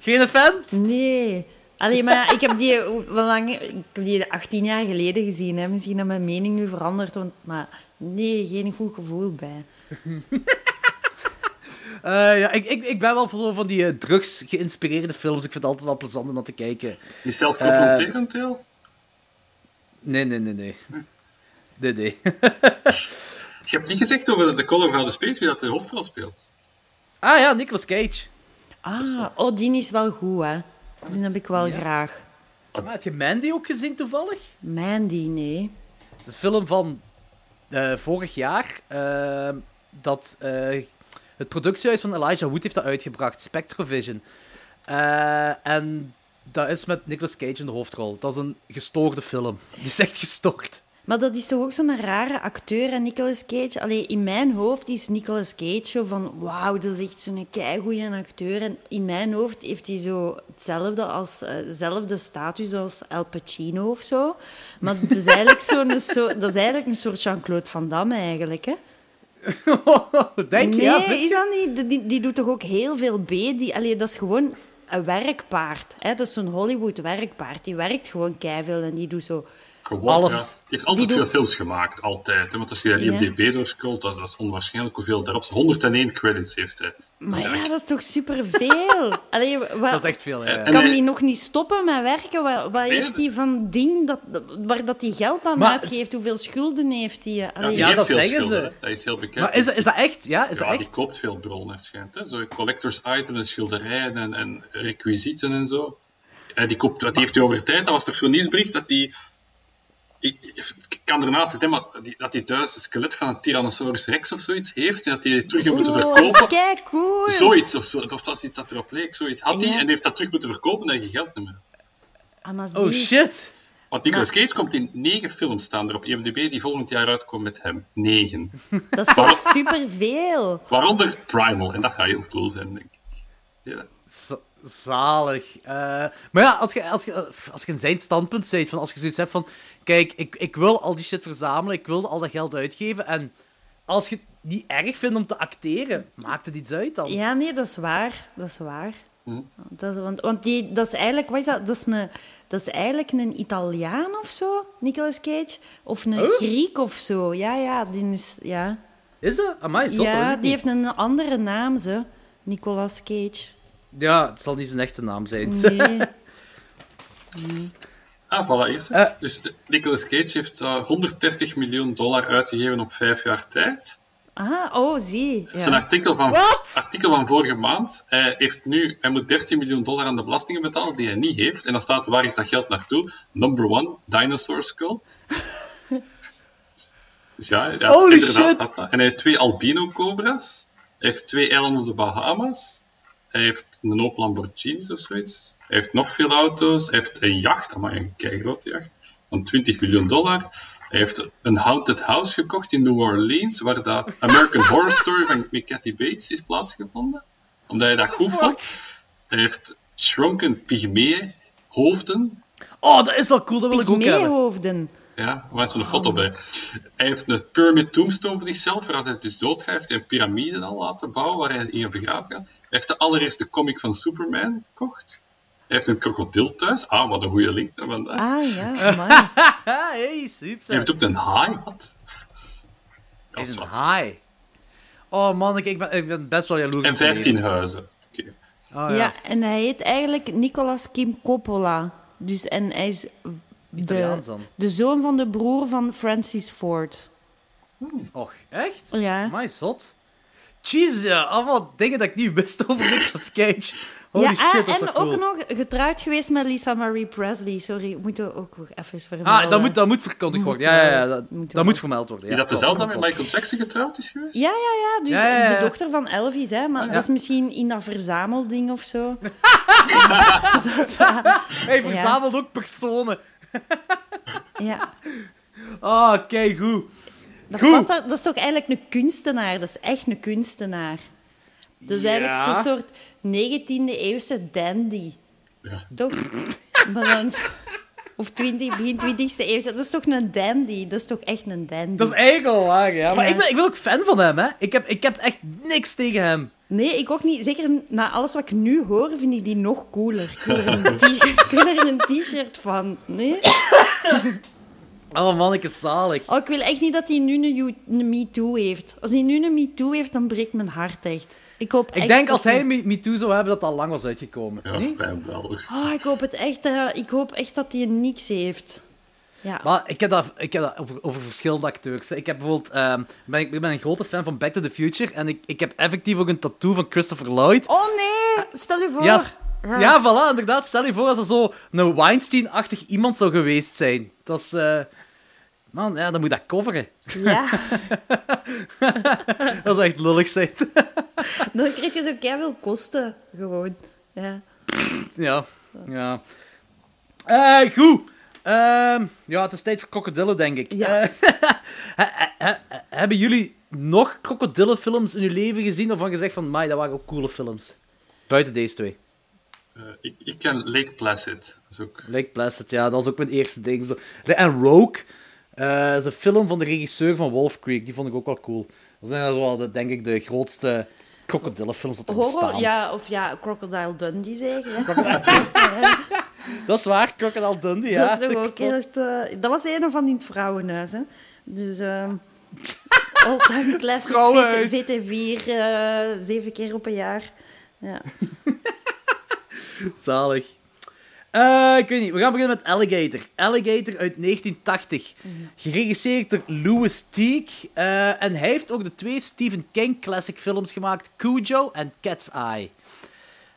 Geen fan? Nee. Allee, maar ik heb die, hoe lang, ik heb die 18 jaar geleden gezien. Hè. Misschien dat mijn mening nu verandert, want, maar nee, geen goed gevoel bij. Eh, ja, ik, ik, ik ben wel voor zo van die eh, drugs geïnspireerde films. Ik vind het altijd wel plezant om naar te kijken. Niet zelf confronterend, Til? Nee, nee, nee, nee. Nee, nee. Je hebt niet gezegd over The Color of Outer Space wie dat de hoofdrol speelt. ah ja, Nicolas Cage. Ah, oh, die is wel goed, hè. Die heb ik wel graag. Maar heb je Mandy ook gezien toevallig? Mandy, nee. De film van eh, vorig jaar. eh, dat eh, het productiehuis van Elijah Wood heeft dat uitgebracht. Spectrovision. En dat is met Nicolas Cage in de hoofdrol. Dat is een gestoorde film. Die is echt gestoord. Maar dat is toch ook zo'n rare acteur, en Nicolas Cage? Allee, in mijn hoofd is Nicolas Cage zo van... Wauw, dat is echt zo'n keigoeie acteur. En in mijn hoofd heeft hij zo hetzelfde, als, dezelfde status als Al Pacino of zo. Maar dat is eigenlijk, zo'n, zo, dat is eigenlijk een soort Jean-Claude Van Damme eigenlijk, hè? Denk je? Nee, ja, is dat niet? Die, die doet toch ook heel veel B? Die, allee, dat is gewoon een werkpaard. Hè? Dat is zo'n Hollywood-werkpaard. Die werkt gewoon keiveel en die doet zo... Gewoon, Alles. Ja. Die heeft altijd Die veel films gemaakt, altijd. Hè? Want als je naar Ja. IMDb doorscrollt, dat, dat is onwaarschijnlijk hoeveel daarop staat. 101 credits heeft hij. Maar ja, dat is toch superveel? Allee, wat, Dat is echt veel, ja. Kan hij- die nog niet stoppen met werken? Wat, wat Nee, heeft hij van ding dat, waar dat hij geld aan Maar- uitgeeft? Hoeveel schulden heeft hij? Ja, Allee, die Ja, heeft dat veel zeggen schulden, ze. hè. Dat is heel bekend. Maar is, dat- is dat echt? Ja, is ja, dat die echt? koopt veel bronnen, schijnt. Hè? Zo collectors items en schilderijen en, en requisieten en zo. Ja, die, koopt, wat heeft hij over tijd? Dat was toch zo'n nieuwsbericht dat die... Ik, ik kan ernaast zitten, maar die, dat hij thuis een skelet van een Tyrannosaurus Rex of zoiets heeft en dat hij het terug heeft moeten Oh, verkopen. kei cool. Zoiets of zo. Of dat was iets dat erop leek. Zoiets had hij Ja. en heeft dat terug moeten verkopen en geen geld meer. Maar Oh shit. Want Nicolas Cage komt in negen films staan er op IMDb die volgend jaar uitkomen met hem. Negen. Dat is toch superveel? Waaronder Primal. En dat gaat heel cool zijn, denk ik. Ja. Zalig. Eh, maar ja, als je, als, je, als je in zijn standpunt zit, van als je zoiets hebt van... Kijk, ik, ik wil al die shit verzamelen, ik wil al dat geld uitgeven. En als je het niet erg vindt om te acteren, maakt het iets uit dan. Ja, nee, dat is waar. Dat is waar. Dat is, want want die, dat is eigenlijk... Wat is dat? Dat is, een, dat is eigenlijk een Italiaan of zo, Nicolas Cage. Of een Griek of zo. Ja, ja, die is... Ja, Is dat? Amai, zot, ja die niet. heeft een andere naam, ze. Nicolas Cage. Ja, het zal niet zijn echte naam zijn. Nee. Ah, voilà, eerst. Eh. dus de- Nicolas Cage heeft eh, 130 miljoen dollar uitgegeven op vijf jaar tijd. Ah, oh, zie. Dat is een artikel van, artikel van vorige maand. Hij, heeft nu, hij moet 13 miljoen dollar aan de belastingen betalen die hij niet heeft. En dan staat, waar is dat geld naartoe? Number one, Dinosaur Skull. dus ja, ja Holy inderdaad shit. had dat. En hij heeft twee albino-cobra's. Hij heeft twee eilanden op de Bahama's. Hij heeft een hoop Lamborghinis of zoiets. Hij heeft nog veel auto's. Hij heeft een jacht, maar een grote jacht, van 20 miljoen dollar. Hij heeft een haunted house gekocht in New Orleans, waar de American Horror Story van Kathy Bates is plaatsgevonden. Omdat hij dat goed vond. Hij heeft shrunken pygmeeën hoofden. Oh, dat is wel cool, dat wil ik ook hebben. Pygmeehoofden. Ja, waar is zo'n foto bij? Hij heeft een pyramid tombstone voor zichzelf, als hij dus doodgaat, heeft hij een piramide al laten bouwen waar hij in begraven gaat. Hij heeft de allereerste comic van Superman gekocht. Hij heeft een krokodil thuis. Ah, wat een goede link naar vandaag. Ah, ja, hey, super. Hij heeft ook een haai. Wat? Hij is een haai. Oh man, ik, ik, ben, ik ben best wel jaloers. En op hem. 15 huizen. Oké. Oh, ja. ja. en hij heet eigenlijk Nicolas Kim Coppola. Dus, en hij is Italiaans De, dan. de zoon van de broer van Francis Ford. Och, echt? Ja. My zot. Jezus, ja. Allemaal dingen dat ik niet wist over Nicolas Cage. Holy ja, shit, dat is en cool. ook nog getrouwd geweest met Lisa Marie Presley. Sorry, moeten we ook nog even vermelden. Ah, dat moet, dat moet verkondigd worden. Ja, ja, ja, wel. dat, Moet dat wel. moet vermeld worden. Ja, Is dat dezelfde dat met. Michael Jackson getrouwd is geweest? Ja, ja, ja. Dus Ja, ja, ja. de dochter van Elvis, hè. Maar Ja. dat is misschien in dat verzamelding of zo. Hij verzamelt ook personen. Ja. Ah, kijk goed. Dat, Goed. was dat, dat is toch eigenlijk een kunstenaar? Dat is echt een kunstenaar. Dat is eigenlijk zo'n soort 19e-eeuwse dandy. Ja. Toch? Maar dan... Of 20, begin 20e eeuw. Dat is toch een dandy? Dat is toch echt een dandy? Dat is eigenlijk wel waar, ja. Maar Ja. ik, ben, ik ben ook fan van hem, hè. Ik heb, ik heb echt niks tegen hem. Nee, ik ook niet. Zeker na alles wat ik nu hoor, vind ik die nog cooler. Ik wil er een t-shirt- van. Nee? Oh man, ik is zalig. Oh, ik wil echt niet dat hij nu een, een MeToo heeft. Als hij nu een MeToo heeft, dan breekt mijn hart echt. Ik hoop Ik denk als hij Me, Me Too zou hebben, dat dat al lang was uitgekomen. Ja, Niet? bij hem wel. Oh, ik hoop het echt. eh, ik hoop echt dat hij niks heeft. Ja. Maar ik heb dat, ik heb dat over, over verschillende acteurs. Ik heb bijvoorbeeld, ehm, ben, ik ben een grote fan van Back to the Future en ik, ik heb effectief ook een tattoo van Christopher Lloyd. Oh nee, stel je voor. Ja, ja, voilà, inderdaad. Stel je voor als er zo een Weinstein-achtig iemand zou geweest zijn. Dat is... eh, Man, ja, dan moet dat coveren. Ja, Dat zou echt lullig zijn. dan krijg je zo keihard kosten. Gewoon. Ja. ja, ja. Eh, goed. Ehm, ja, het is tijd voor krokodillen, denk ik. Ja. Eh, he- he- he- hebben jullie nog krokodillenfilms in uw leven gezien waarvan je zegt van, mai, dat waren ook coole films? Buiten deze twee. Eh, ik, ik ken Lake Placid. Dat is ook... Lake Placid, ja, dat was ook mijn eerste ding. Zo. En Rogue, eh, is een film van de regisseur van Wolf Creek. Die vond ik ook wel cool. Dat zijn wel, de, denk ik, de grootste krokodillenfilms dat er Horror, bestaan. ja, of ja, Crocodile Dundee zeggen. Dat is waar, Crocodile Dundee, ja. dat is ook echt... eh, dat was een van in het vrouwenhuis, hè. Dus... ehm all-time classic Vrouwenhuis. ZT4, eh zeven keer op een jaar. Ja. Zalig. Eh, ik weet niet, we gaan beginnen met Alligator. Alligator uit 1980. Geregisseerd door Louis Teague. Eh, en hij heeft ook de twee Stephen King classic films gemaakt. Cujo en Cat's Eye.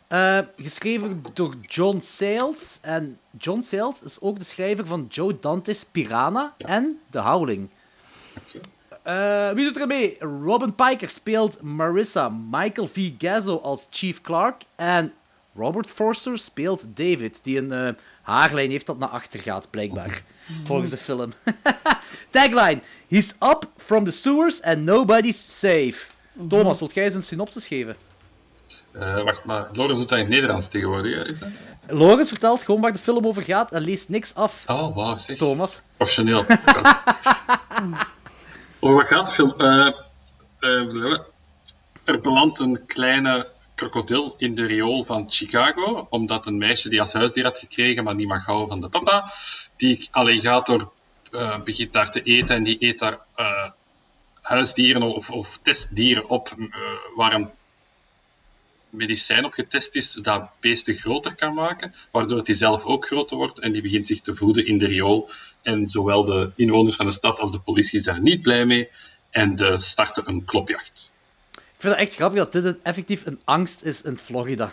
Eh, geschreven door John Sayles. En John Sayles is ook de schrijver van Joe Dante's Piranha en The Howling. Eh, wie doet er mee? Robin Piker speelt Marissa. Michael V. Gazzo als Chief Clark. En Robert Forster speelt David, die een eh, haarlijn heeft dat naar achter gaat, blijkbaar. Volgens de film. Tagline: He's up from the sewers and nobody's safe. Thomas, wilt jij eens een synopsis geven? Eh, wacht, maar Lorenz doet dat in het Nederlands tegenwoordig, is dat? Lorenz vertelt gewoon waar de film over gaat en leest niks af. Oh, wauw, zeg. Thomas. Professioneel. Over wat gaat de film? Eh, eh, er belandt een kleine krokodil in de riool van Chicago, omdat een meisje die als huisdier had gekregen, maar niet mag houden van de papa, die alligator eh, begint daar te eten en die eet daar eh, huisdieren of, of testdieren op eh, waar een medicijn op getest is dat beesten groter kan maken, waardoor hij zelf ook groter wordt en die begint zich te voeden in de riool. En zowel de inwoners van de stad als de politie is daar niet blij mee en de starten een klopjacht. Ik vind het echt grappig dat dit een, effectief een angst is in Florida.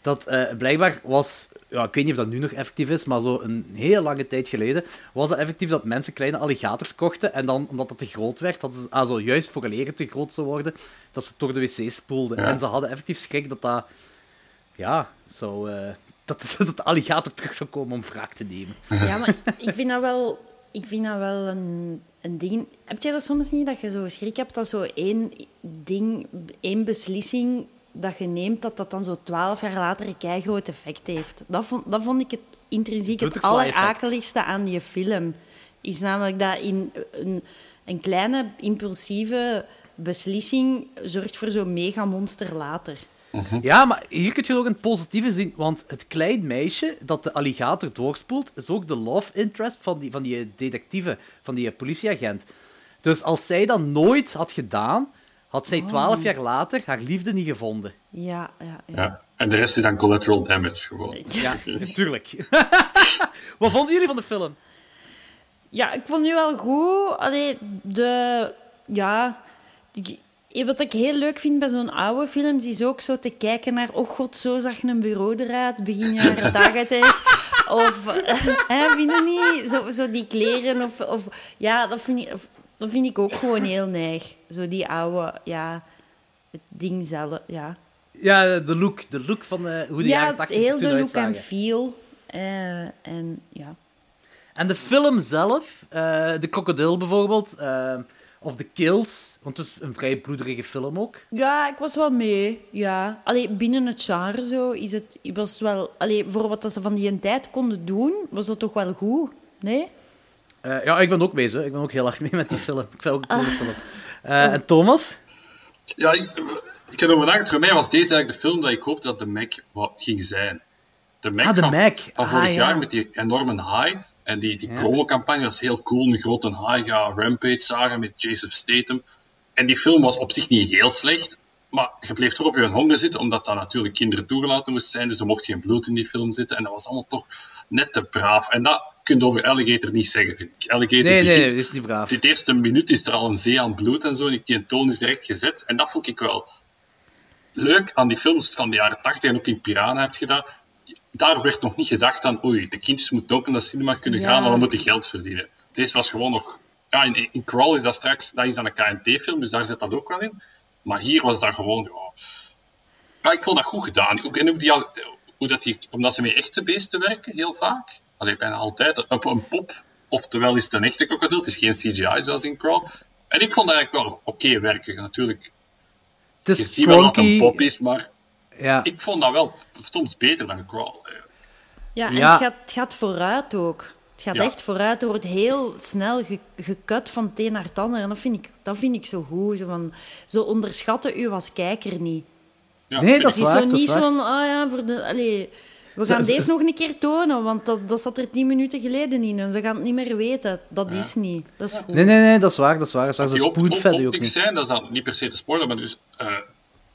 Dat eh, blijkbaar was, ja, ik weet niet of dat nu nog effectief is, maar zo een heel lange tijd geleden was het effectief dat mensen kleine alligators kochten en dan, omdat dat te groot werd, hadden ze, ah, zo, juist voor het te groot zou worden, dat ze het door de wc spoelden. Ja. En ze hadden effectief schrik dat dat, ja, zo, eh, dat, dat de alligator terug zou komen om wraak te nemen. Ja, maar ik vind dat wel, ik vind dat wel een, een ding. Heb jij dat soms niet, dat je zo schrik hebt dat zo één ding, één beslissing dat je neemt, dat dat dan zo twaalf jaar later een keigroot effect heeft? Dat vond, dat vond ik het intrinsiek het allerakeligste aan die film. Is namelijk dat in een, een kleine impulsieve beslissing zorgt voor zo'n megamonster later. Ja, maar hier kun je ook een positieve zien, want het klein meisje dat de alligator doorspoelt, is ook de love interest van die, van die detectieve, van die politieagent. Dus als zij dat nooit had gedaan, had zij twaalf jaar later haar liefde niet gevonden. Ja, ja, ja. Ja. En de rest is dan collateral damage gewoon. Ja, natuurlijk. Wat vonden jullie van de film? Ja, ik vond die wel goed. Allee, de... Ja... wat ik heel leuk vind bij zo'n oude films, is ook zo te kijken naar... Oh god, zo zag een bureau eruit, begin jaren tachtig. Of... hè, vind je niet? Zo, zo die kleren of... of ja, dat vind, ik, dat vind ik ook gewoon heel neig. Zo die oude... Ja, het ding zelf, ja. Ja, de look. De look van eh, hoe de ja, jaren 80 heel de look en feel. Eh, en ja... En de film zelf, eh, de krokodil bijvoorbeeld, of de kills, want het is een vrij bloederige film ook. Ja, ik was wel mee. Ja. Allee, binnen het genre zo is het was wel... Allee, voor wat dat ze van die een tijd konden doen, was dat toch wel goed? Nee? Eh, ja, ik ben ook mee, zo. Ik ben ook heel erg mee met die film. Ik vind ook een coole film. Eh, En Thomas? Ja, ik, ik heb erover nagedacht. Voor mij was deze eigenlijk de film dat ik hoopte dat de Mac wat ging zijn. De Mac Ah, de van, Mac. van Ah, vorig ja. jaar met die enorme high. En die, die promo-campagne was heel cool. Een grote high, ja, Rampage zagen met Jason Statham. En die film was op zich niet heel slecht. Maar je bleef toch op je honger zitten, omdat dat natuurlijk kinderen toegelaten moest zijn. Dus er mocht geen bloed in die film zitten. En dat was allemaal toch net te braaf. En dat kun je over Alligator niet zeggen, vind ik. Alligator Nee, nee, begint nee, dat is niet braaf. dit eerste minuut is er al een zee aan bloed en zo. En die toon is direct gezet. En dat vond ik wel leuk aan die films van de jaren 80 en ook in Piranha heb je dat. Daar werd nog niet gedacht aan, oei, de kindjes moeten ook naar de cinema kunnen gaan, we moeten geld verdienen. Deze was gewoon nog... Ja, in, in Crawl is dat straks... Dat is dan een KNT-film, dus daar zit dat ook wel in. Maar hier was dat gewoon... Ja, ja ik vond dat goed gedaan. Ook, en ook die, hoe dat die... Omdat ze met echte beesten werken, heel vaak. Alleen bijna altijd. Op een pop. Oftewel is het een echte krokodil. Het is geen CGI zoals in Crawl. En ik vond dat eigenlijk wel oké werken. Natuurlijk, Het je is ziet wel dat een pop is, maar Ja. ik vond dat wel soms beter dan Crawl. Eh, Ja, en Ja. Het, gaat, het gaat vooruit ook. Het gaat Ja. echt vooruit. Er wordt heel snel ge- gekut van het een naar het ander. En dat vind ik, dat vind ik zo goed. Zo, van, zo onderschatten u als kijker niet. Ja, Nee, dat is waar, zo dat is niet waar. zo'n... Ah ja, voor de... Allee, we gaan ze- deze nog een keer tonen, want dat, dat zat er tien minuten geleden in. En ze gaan het niet meer weten. Dat is niet. Dat is goed. Nee, nee, nee, dat is waar, dat is waar. Dat is waar. Ze Die op, op, spoonfedden ook niet. zijn, dat is dan niet per se te spoilen, maar dus, eh,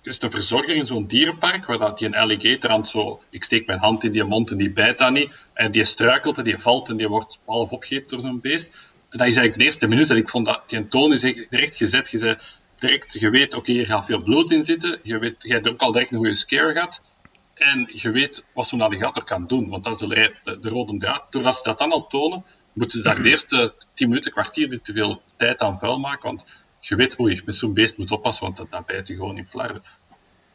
er is een verzorger in zo'n dierenpark, waar dat die een alligator aan zo... Ik steek mijn hand in die mond en die bijt dat niet. En die struikelt en die valt en die wordt half opgegeten door een beest. En dat is eigenlijk de eerste minuut. En ik vond dat die toon is direct gezet. Je, zei, direct, je weet, oké, hier gaat veel bloed in zitten. Je, weet, je hebt ook al direct een goede scare gehad. En je weet wat zo'n alligator kan doen, want dat is de, de rode draad. Doordat ze dat dan al tonen, moeten ze daar de eerste 10 minuten, kwartier niet te veel tijd aan vuil maken. Want je weet, oei, met zo'n beest moet oppassen, want dat, dat bijt je gewoon in flarden.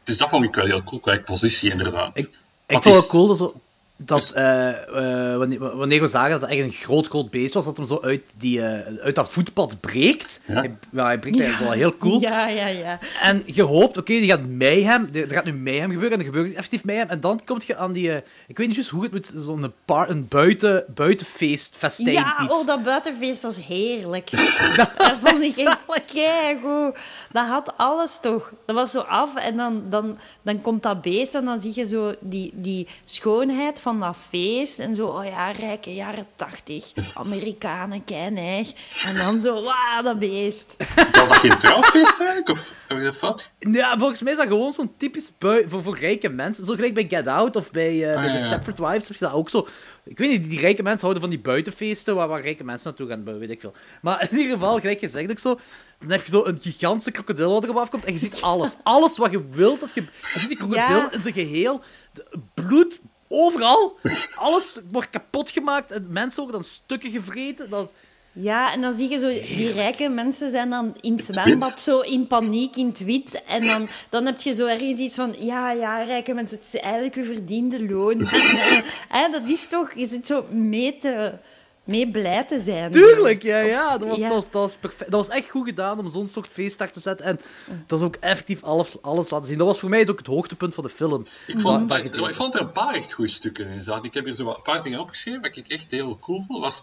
Dus dat vond ik wel heel cool, qua positie inderdaad. Ik, ik vond het is- cool dat, dat eh, eh, wanneer, wanneer we zagen dat het echt een groot, groot beest was, dat hem zo uit, die, eh, uit dat voetpad breekt. Ja. Hij, ja, hij breekt eigenlijk wel heel cool. Ja, ja, ja. En je hoopt, oké, die gaat mayhem, er gaat nu mayhem gebeuren, en er gebeurt effectief mayhem, en dan kom je aan die, ik weet niet juist hoe het moet, zo'n par- een buiten, buitenfeest, festijn Ja, iets. oh, dat buitenfeest was heerlijk. dat vond ik echt keigoed. Dat had alles toch. Dat was zo af en dan, dan, dan komt dat beest en dan zie je zo die, die schoonheid van dat feest. En zo, oh ja, rijke jaren tachtig. Amerikanen, keinig. En dan zo, wauw, dat beest. Was dat geen trouwfeest eigenlijk? Of heb ik dat fout? Ja, volgens mij is dat gewoon zo'n typisch bui voor, voor rijke mensen. Zo gelijk bij Get Out of bij, eh, bij ja, de. Stepford Wives heb je dat ook zo. Ik weet niet, die, die rijke mensen houden van die buitenfeesten waar, waar rijke mensen naartoe gaan, weet ik veel. Maar in ieder geval, gelijk gezegd ook zo, dan heb je zo een gigantische krokodil wat erop afkomt en je ziet alles. Alles wat je wilt dat je... Je ziet die krokodil Ja. in zijn geheel, de- bloed overal. Alles wordt kapot gemaakt en mensen worden dan stukken gevreten. Dat is... Ja, en dan zie je zo, die rijke mensen zijn dan in het zwembad zo in paniek in het wit. En dan, dan heb je zo ergens iets van, ja, ja, rijke mensen, het is eigenlijk uw verdiende loon. Hè, dat is toch, je zit zo mee, te, mee blij te zijn. Tuurlijk, ja, ja. Dat was, Ja. Dat, was, dat, was perfect. dat was echt goed gedaan om zo'n soort feestdag te zetten. En dat is ook effectief alles, alles laten zien. Dat was voor mij ook het hoogtepunt van de film. Ik vond, Dat- dat- dat- ik vond er een paar echt goede stukken in zaten. Ik heb hier zo wat- een paar dingen opgeschreven, wat ik echt heel cool vond. Was,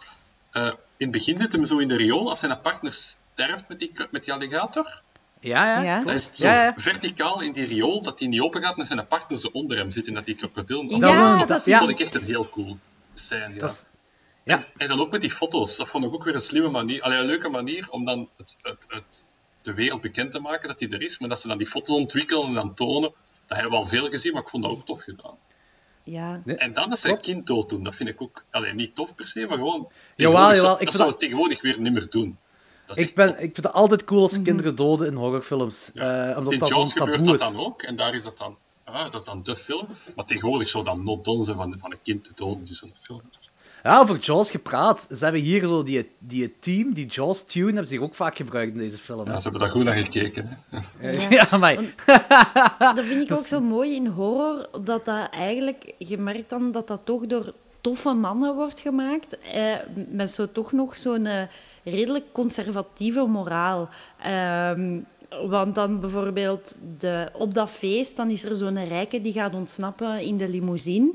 eh, in het begin zit hem zo in de riool als zijn partner sterft met die, met die alligator. Ja, ja. Dat is zo Ja, ja. verticaal in die riool, dat hij niet open gaat en zijn partner zo onder hem zit en dat die krokodil... Ja, Dat vond ik echt een heel cool scène. Ja. Dat ja. En, en dan ook met die foto's. Dat vond ik ook weer een slimme manier. Allee, een leuke manier om dan het, het, het, de wereld bekend te maken dat die er is. Maar dat ze dan die foto's ontwikkelen en dan tonen. Dat hebben we al veel gezien, maar ik vond dat ook tof gedaan. ja. Nee. En dan dat ze een Klopt. kind dood doen, dat vind ik ook alleen niet tof per se, maar gewoon. Jawel, tegenwoordig jawel, ik Dat zou dat- ze tegenwoordig weer niet meer doen. Dat is Ik, ben, ik vind het altijd cool als kinderen doden in horrorfilms. Ja. Eh, omdat in dat zo'n Jaws gebeurt taboe dat is. dan ook, en daar is dat dan. Ah, dat is dan de film. Maar tegenwoordig zou dat not done zijn van, van een kind te doden, dus een film. Ja, over Jaws gepraat. Ze hebben hier zo die, die team, die Jaws tune, hebben ze hier ook vaak gebruikt in deze film. Ja, ze hebben daar goed naar gekeken. Hè. Ja, maar... Dat vind ik ook zo mooi in horror, dat dat eigenlijk, je merkt dan dat dat toch door toffe mannen wordt gemaakt, eh, met zo toch nog zo'n eh, redelijk conservatieve moraal. Ehm, want dan bijvoorbeeld de, op dat feest, dan is er zo'n rijke die gaat ontsnappen in de limousine.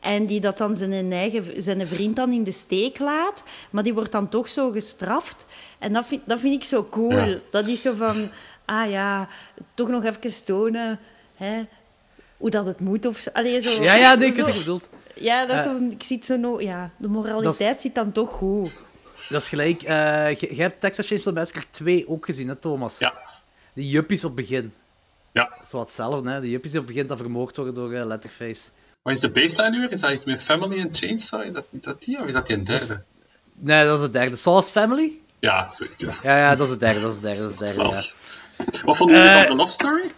En die dat dan zijn, eigen, zijn vriend dan in de steek laat. Maar die wordt dan toch zo gestraft. En dat vind, dat vind ik zo cool. Ja. Dat is zo van... Ah ja, toch nog even tonen hè, hoe dat het moet. Of zo. Allee, zo, Ja, ja, nee, ik je bedoelt. Ja, dat is Eh, zo, ik zie het zo... no- ja, de moraliteit zit dan toch goed. Dat is gelijk. eh, je- Jij hebt Texas Chainsaw Massacre 2 ook gezien, hè, Thomas? Ja, Die juppies op het begin. ja. Dat is wat hetzelfde, hè? De juppies die op het begin dat vermoord worden door eh, Letterface. Wat is de baseline nu weer? Is dat iets met Family and Chainsaw? Is dat, is dat die of is dat die een derde? Nee, dat is de derde. Sauce Family? Ja, zoiets. Ja. Ja, ja, dat is de derde, dat is de derde, dat is de derde, ja. Wat vonden jullie Eh, van de love story?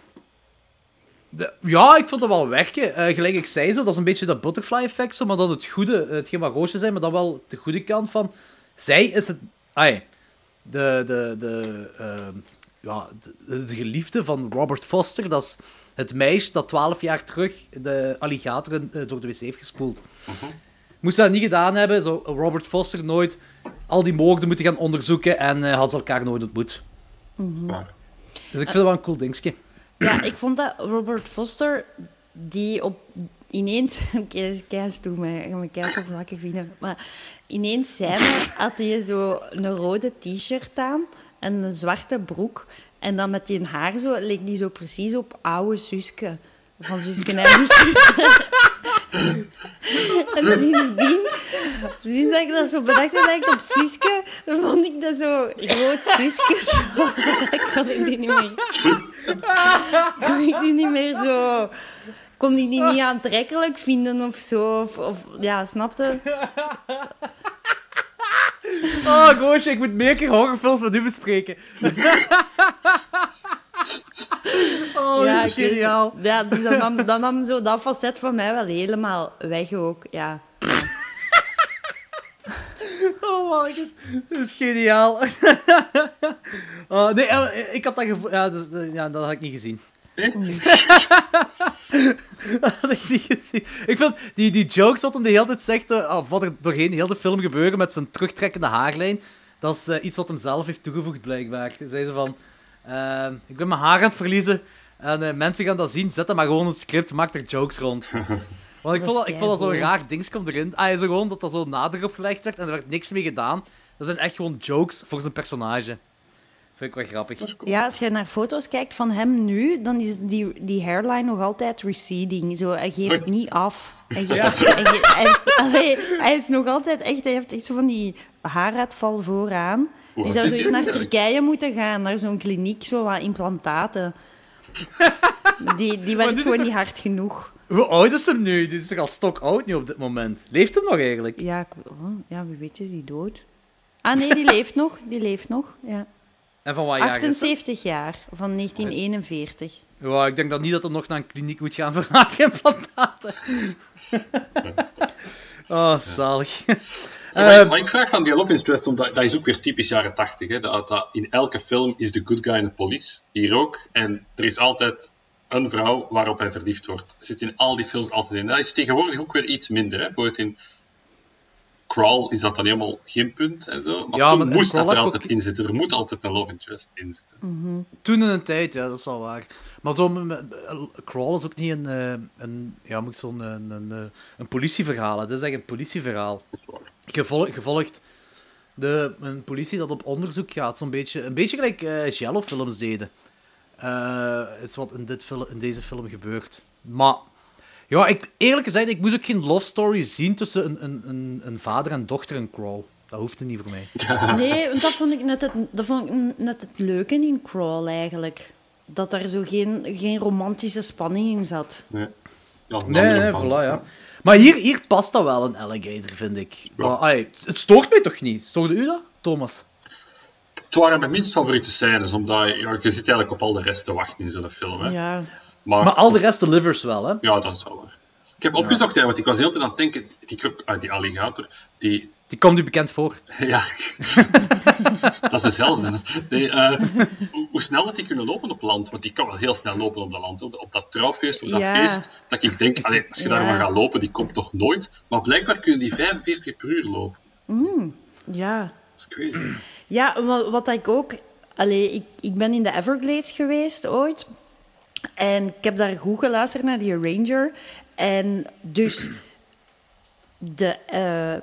De- ja, ik vond het wel werken. Eh, gelijk ik zei zo, dat is een beetje dat butterfly-effect, zo, maar dan het goede, eh, hetgeen wat roosjes zijn, maar dan wel de goede kant van... Zij is het... Ai, de, de, de, ehm, ja, de, de geliefde van Robert Foster, dat is het meisje dat twaalf jaar terug de alligator eh, door de wc heeft gespoeld. Moest ze dat niet gedaan hebben, zou Robert Foster nooit al die moorden moeten gaan onderzoeken en eh, had ze elkaar nooit ontmoet. Maar, Dus ik vind het wel een cool dingetje. Ja, ik vond dat Robert Foster, die op ineens... Oké, dat is keihard toe, maar ik ga me keihard oppervlakkig vinden. Maar ineens zijn had hij zo een rode t-shirt aan en een zwarte broek. En dan met die haar zo, leek die zo precies op oude Suske. Van Suske en. En sindsdien, ik dat zo bedacht dat ik op Suske, vond ik dat zo groot Suske. Ik kon ik die niet meer... kon ik die niet meer zo... Kon die die niet aantrekkelijk vinden of zo. Of, of ja, snapte? Oh, Roosje, ik moet meer keer horrorfilms met u bespreken. oh, ja, geniaal. Ja, dus dat nam, dat nam zo dat facet van mij wel helemaal weg ook. Ja. Oh, mannetjes. Dat is geniaal. oh, nee, eh, ik had dat gevoel... Ja, dus, eh, ja, dat had ik niet gezien. dat had ik niet gezien. Ik vind die, die jokes wat hem de hele tijd zegt, eh, of wat er doorheen de hele film gebeuren met zijn terugtrekkende haarlijn, dat is eh, iets wat hem zelf heeft toegevoegd, blijkbaar. Zei ze van, eh, ik ben mijn haar aan het verliezen en mensen gaan dat zien, zet dat maar gewoon in het script, maak er jokes rond. Want ik vond, is dat, ik vond dat zo'n raar ding komt erin. Ah, zo gewoon dat dat zo nadruk op gelegd werd en er werd niks mee gedaan. Dat zijn echt gewoon jokes voor zijn personage. Vind ik wel grappig. ja, als je naar foto's kijkt van hem nu, dan is die, die hairline nog altijd receding. Zo, hij geeft het niet af. Hij, geeft- hij, ge- hij, allee, hij is nog altijd echt... Hij heeft echt zo van die haaruitval vooraan. Die zou zo eens naar Turkije moeten gaan, naar zo'n kliniek, zo wat implantaten. Die, die werkt gewoon niet hard genoeg. Hoe oud is hem nu? Die is toch al stok oud nu op dit moment? Leeft hem nog eigenlijk? Ja, ik, oh, ja, wie weet is die dood? Ah nee, die leeft nog. Die leeft nog, ja. En van wat jaar is dat? 78 jaar, van 1941. Ja, ik denk dan niet dat hij nog naar een kliniek moet gaan voor haagimplantaten. oh, zalig. Ja, maar, Ehm, maar ik vraag van die Love Interest, omdat dat is ook weer typisch jaren 80. Hè, dat, dat in elke film is de good guy in de police. Hier ook. En er is altijd een vrouw waarop hij verliefd wordt. Zit in al die films altijd in. Dat is tegenwoordig ook weer iets minder. Hè. Bijvoorbeeld in Crawl is dat dan helemaal geen punt. En zo. Maar Ja, toen maar moest dat er altijd ook- in zitten. Er moet altijd een love interest in zitten. Toen in een tijd, ja, dat is wel waar. Maar zo, Crawl is ook niet een, eh, een ja, moet ik zo'n een, een, een, een politieverhaal. hè. Dat is echt een politieverhaal. Gevolg, gevolgd de, een politie dat op onderzoek gaat. Zo'n beetje, een beetje gelijk eh Jello-films deden. Eh, is wat in, dit in deze film gebeurt. Maar ja, ik, eerlijk gezegd, ik moest ook geen love story zien tussen een, een, een, een vader en dochter in Crawl. Dat hoefde niet voor mij. Nee, want dat vond ik net het, dat vond ik net het leuke in Crawl eigenlijk. Dat daar zo geen, geen romantische spanning in zat. Nee. Nee, nee, voilà, ja. Maar hier, hier past dat wel, een alligator, vind ik. Ja. Maar, ai, het stoort mij toch niet? Stoorde u dat, Thomas? Het waren mijn minst favoriete scènes, omdat ja, je zit eigenlijk op al de rest te wachten in zo'n film. Hè. Ja. Maar, Maar al de rest delivers wel, hè? ja, dat is wel waar. Ik heb opgezocht, hè, want ik was heel tijd aan het denken, die, krok- ah, die alligator, die, Die komt u bekend voor. Ja, dat is dezelfde. Nee, eh, hoe, hoe snel dat die kunnen lopen op land, want die kan wel heel snel lopen op dat land. Op, op dat trouwfeest, op dat Ja. feest, dat ik denk, allee, als je daar Ja. maar gaat lopen, die komt toch nooit. Maar blijkbaar kunnen die 45 per uur lopen. Ja. Dat is crazy. Ja, wa- wat ik ook... Allee, ik, ik ben in de Everglades geweest ooit. En ik heb daar goed geluisterd naar die ranger. En dus de eh,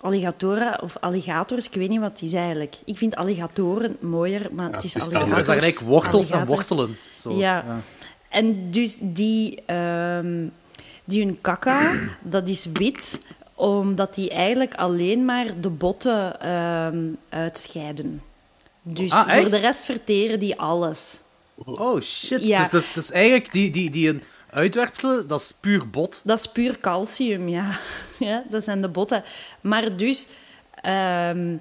alligatoren, of alligators, ik weet niet wat het is eigenlijk. Ik vind alligatoren mooier, maar het is het is alligators. eigenlijk wortels en Alligators. wortelen. Zo. Ja. En dus die, ehm, die hun kaka, dat is wit, omdat die eigenlijk alleen maar de botten ehm, uitscheiden. Dus Ah, voor de rest verteren die alles. Oh, shit. Ja. Dus dat is, dat is eigenlijk die, die, die een uitwerpselen, dat is puur bot. Dat is puur calcium, ja. ja dat zijn de botten. Maar dus ehm,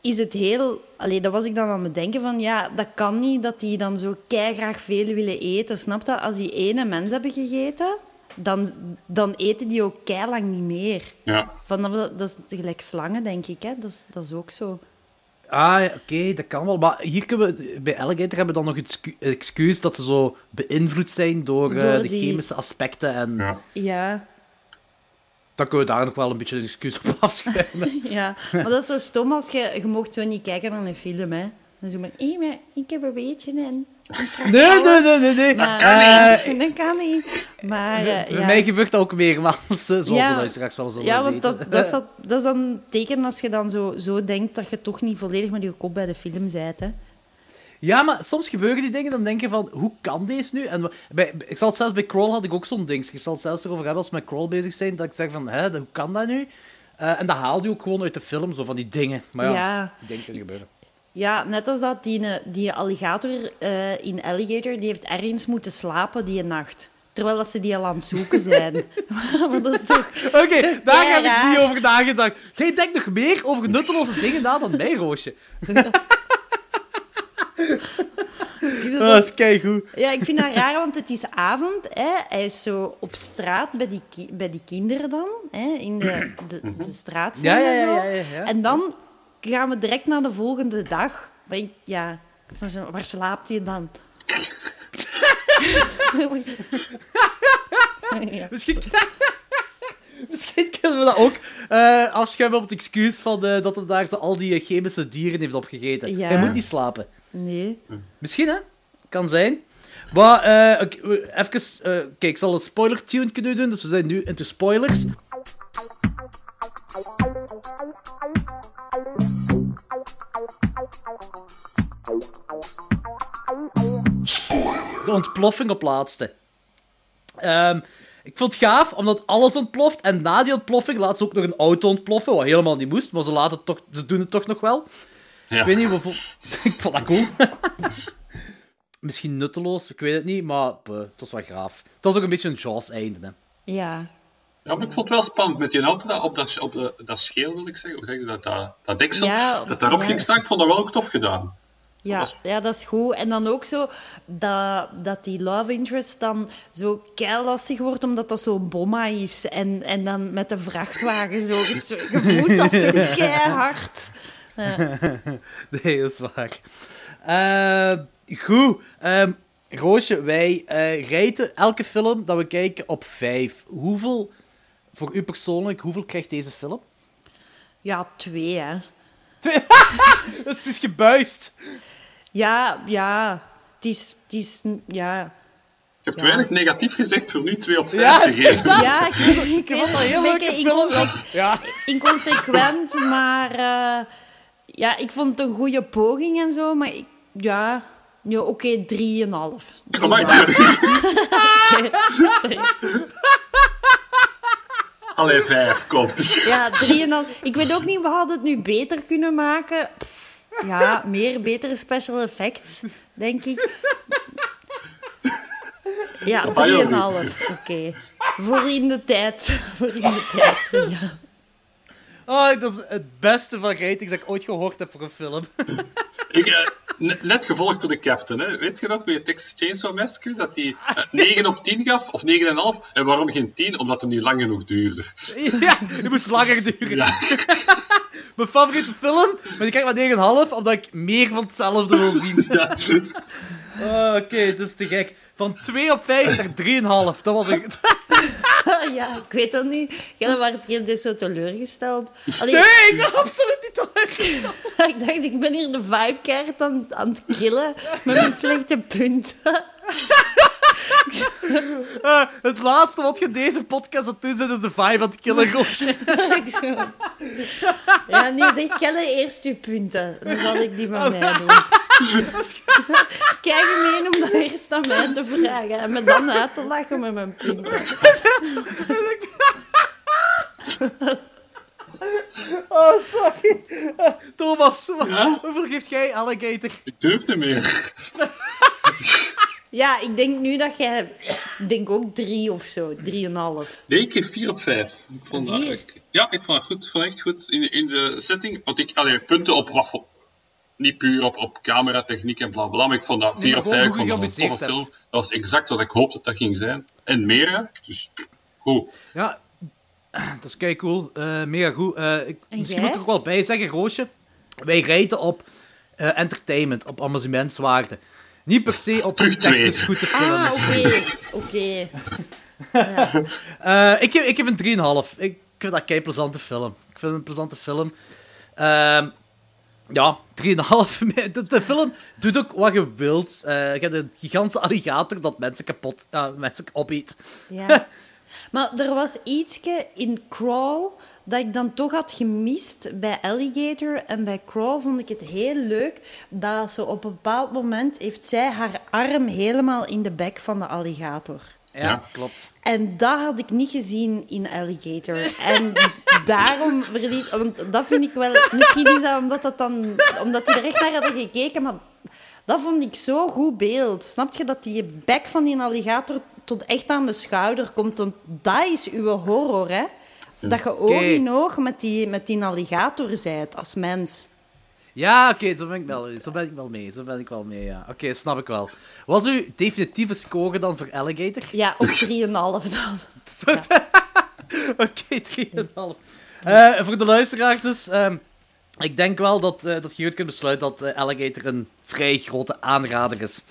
is het heel... Allee, dat was ik dan aan het denken van... Ja, dat kan niet dat die dan zo graag veel willen eten. Snap je? Als die ene mens hebben gegeten, dan, dan eten die ook lang niet meer. Ja. Vanaf dat, dat is gelijk slangen, denk ik. Hè? Dat, is, dat is ook zo. Ah, oké, dat kan wel. Maar hier kunnen we, bij Alligator hebben we dan nog het excu- excuus dat ze zo beïnvloed zijn door, eh, de die- chemische aspecten. En Ja. Ja, dan kunnen we daar nog wel een beetje een excuus op afschrijven. ja. Maar dat is zo stom als je... Je mocht zo niet kijken naar een film, hè. Dan zo maar... Hé, maar ik heb een beetje en... nee, nee, nee, nee. nee. Maar, Eh, dat kan niet. Maar, eh, bij ja. mij gebeurt dat ook meermaals, eh, zoals Ja. de luisteraars wel zullen Ja, want dat, dat, is dat, dat is dan een teken als je dan zo, zo denkt dat je toch niet volledig met je kop bij de film bent. Hè. Ja, maar soms gebeuren die dingen, dan denk je van, hoe kan deze nu? En bij, ik zal het zelfs bij Crawl had ik ook zo'n ding. Ik zal het zelfs erover hebben als we met Crawl bezig zijn, dat ik zeg van, hè, hoe kan dat nu? Eh, en dat haal je ook gewoon uit de film, zo van die dingen. Maar ja, Ja. die dingen kunnen gebeuren. Ja, net als dat die, eh, die alligator eh, in Alligator, die heeft ergens moeten slapen die nacht. Terwijl dat ze die al aan het zoeken zijn. Oké, daar heb ik niet over nagedacht. Jij denkt nog meer over nutteloze dingen na dan mij, Roosje. Dat is keigoed. Ja, ik vind dat raar, want het is avond. Hè. Hij is zo op straat bij die, bij die kinderen dan. Hè, in de, de, de straat. Ja, ja, en ja, zo. ja, ja, ja. En dan gaan we direct naar de volgende dag. Maar ik- ja, waar slaapt hij dan? ja. Misschien... Misschien kunnen we dat ook eh, afschuiven op het excuus van, eh, dat hij daar zo al die chemische dieren heeft opgegeten. Ja. Hij moet niet slapen. Nee. Misschien, hè? Kan zijn. Maar, eh, even... kijk, ik zal een spoiler-tune kunnen doen, dus we zijn nu into spoilers. De ontploffing op laatste. Ehm, ik vond het gaaf, omdat alles ontploft. En na die ontploffing laat ze ook nog een auto ontploffen, wat helemaal niet moest, maar ze, laten het toch, ze doen het toch nog wel. Ja. Ik weet niet, hoeveel... ik vond dat cool. Misschien nutteloos, ik weet het niet, maar het was wel gaaf. Het was ook een beetje een Jaws-einde. hè. Ja. Ja, maar ik vond het wel spannend met die auto dat, op, dat, op de, dat scheel, wil ik zeggen. Hoe zeg je dat? Dat, dat deksel, Ja, dat daarop ja. ging staan. Ik vond dat wel ook tof gedaan. Ja, was- ja, dat is goed. En dan ook zo dat, dat die love interest dan zo lastig wordt, omdat dat zo'n bomma is. En, en dan met de vrachtwagen zo. je voelt dat zo keihard. Nee, dat is waar. Eh, goed. Ehm, Roosje, wij eh rijden elke film dat we kijken op vijf. Hoeveel, voor u persoonlijk, hoeveel krijgt deze film? Ja, twee, hè. Dus het is gebuist. Ja, ja. Het is... Het is ja. Ik heb Ja. weinig negatief gezegd voor nu 2 op 5 Ja, te geven. Ja, ik, ik, ik Ik vond dat heel inconse- Ja. inconsequent, maar... eh, ja, ik vond het een goede poging en zo, maar ik, ja... ja Oké, drieënhalf. Amai, Sorry. Allee, 5, komt. Ja, drieënhalf. Ik weet ook niet, we hadden het nu beter kunnen maken. Ja, meer betere special effects, denk ik. Ja, Amai, joh. drieënhalf. Oké. Voor in de tijd. Voor in de tijd, ja. Oh, dat is het beste van ratings dat ik ooit gehoord heb voor een film. Ik, eh, ne- net gevolgd door de captain, hè. weet je nog, bij het Texas Chainsaw Massacre, dat hij eh, 9 op 10 gaf, of 9,5. En waarom geen 10? Omdat hem niet lang genoeg duurde. ja, die moest langer duren. Ja. Mijn favoriete film, maar die krijg ik maar 9,5, omdat ik meer van hetzelfde wil zien. Ja. Oh, Oké, dat is te gek. Van 2 op 5 naar 3,5. Dat was het. Ja, ik weet dat niet. Jij werd dus zo teleurgesteld. Allee, Nee, ik ben absoluut niet teleurgesteld. ik dacht, ik ben hier de vibe-kaart aan, aan het killen met mijn slechte punten. Eh, het laatste wat je deze podcast aan doen is de vibe aan het killen. Ja, nee, zegt Gelle eerst uw punten. Dan zal ik die van mij doen. Het is gemeen om dat eerst aan mij te vragen en me dan uit te lachen met mijn punten. Oh, sorry. Eh, Thomas, Ja? hoeveel geeft jij Alligator? Ik durf niet meer. Ja, ik denk nu dat jij... Ik denk ook drie of zo. Drieënhalf. Nee, ik geef 4 op 5. Ik vond dat, Vier? ik- ja, ik vond het goed. Vond echt goed in, in de setting. Want ik, allee, punten op voor- Niet puur op, op cameratechniek en bla bla, maar ik vond dat 4 maar op gewoon 5. Ik hoe je vond dat een film. Dat was exact wat ik hoopte dat dat ging zijn. En meer. Dus goed. Ja, dat is kei cool. Eh, mega goed. Eh, ik, misschien jij? moet ik er ook wel bij zeggen, Roosje. Wij rijden op eh, entertainment, op amusementswaarde. Niet per se op Terug een technisch twee. goede Ah, film. oké. Oké. Eh, ik, geef, ik geef een 3,5. Ik vind dat kei plezante film. Ik vind het een plezante film. Ehm, ja, 3,5. De, de film doet ook wat je wilt. Eh, je hebt een gigantische alligator dat mensen kapot eh, mensen opeet. Ja. Maar er was ietsje in Crawl dat ik dan toch had gemist bij Alligator. En bij Crawl vond ik het heel leuk dat ze op een bepaald moment heeft zij haar arm helemaal in de bek van de alligator. Ja, Ja. klopt. En dat had ik niet gezien in Alligator. En daarom verliet... Want dat vind ik wel... Misschien is dat omdat, dat dan, omdat die er echt naar hadden gekeken, maar... Dat vond ik zo goed beeld. Snap je dat die bek van die alligator tot echt aan de schouder komt? Want dat is uw horror, hè? Dat je oog in oog met die, met die alligator zijt als mens. Ja, oké, zo ben ik wel zo ben ik wel mee. Zo ben ik wel mee, ja. Oké, snap ik wel. Was uw definitieve score dan voor Alligator? Ja, op 3,5 dan. Oké, 3,5. Eh voor de luisteraars dus, ehm, ik denk wel dat, eh dat je goed kunt besluiten dat eh, Alligator een vrij grote aanrader is.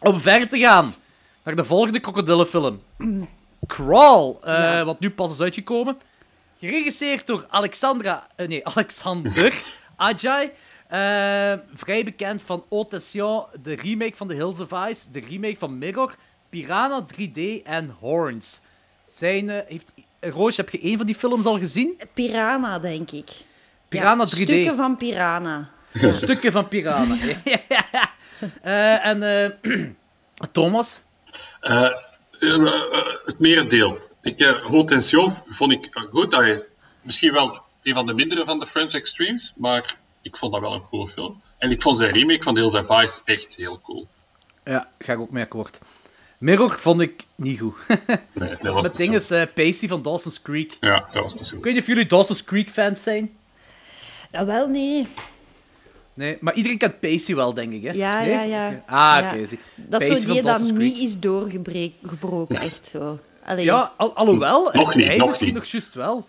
Om verder te gaan naar de volgende krokodillenfilm. Crawl, eh, wat nu pas is uitgekomen. Geregisseerd door Alexandra... eh, nee, Alexander Ajay. Eh, vrij bekend van Audition, de remake van The Hills of Ice, de remake van Mirror, Piranha 3D en Horns. Zijn, heeft, Roos, heb je één van die films al gezien? Piranha, denk ik. Piranha Ja, 3D. Stukken van Piranha. Stukken van Piranha. Eh, en eh, Thomas? Eh, het merendeel. Ik, uh, vond ik eh, goed. Dat je, misschien wel een van de mindere van de French Extremes, maar ik vond dat wel een coole film. En ik vond zijn remake van Deels of Vice echt heel cool. Ja, ga ik ook mee akkoord. Mirror vond ik niet goed. Nee, dat Dat was met ding is eh, Pacey van Dawson's Creek. Ja, dat was niet zo. Ik weet niet of jullie Dawson's Creek fans zijn. Ja, wel, nee. Nee, maar iedereen kent Pacey wel, denk ik, hè? Ja, Nee? ja, ja. Oké. Ah, Ja. oké. zie. Dat is zo van die dat niet is doorgebroken, echt zo. Allee, Ja, al, alhoewel, Nog niet, hij nog misschien niet. nog juist wel.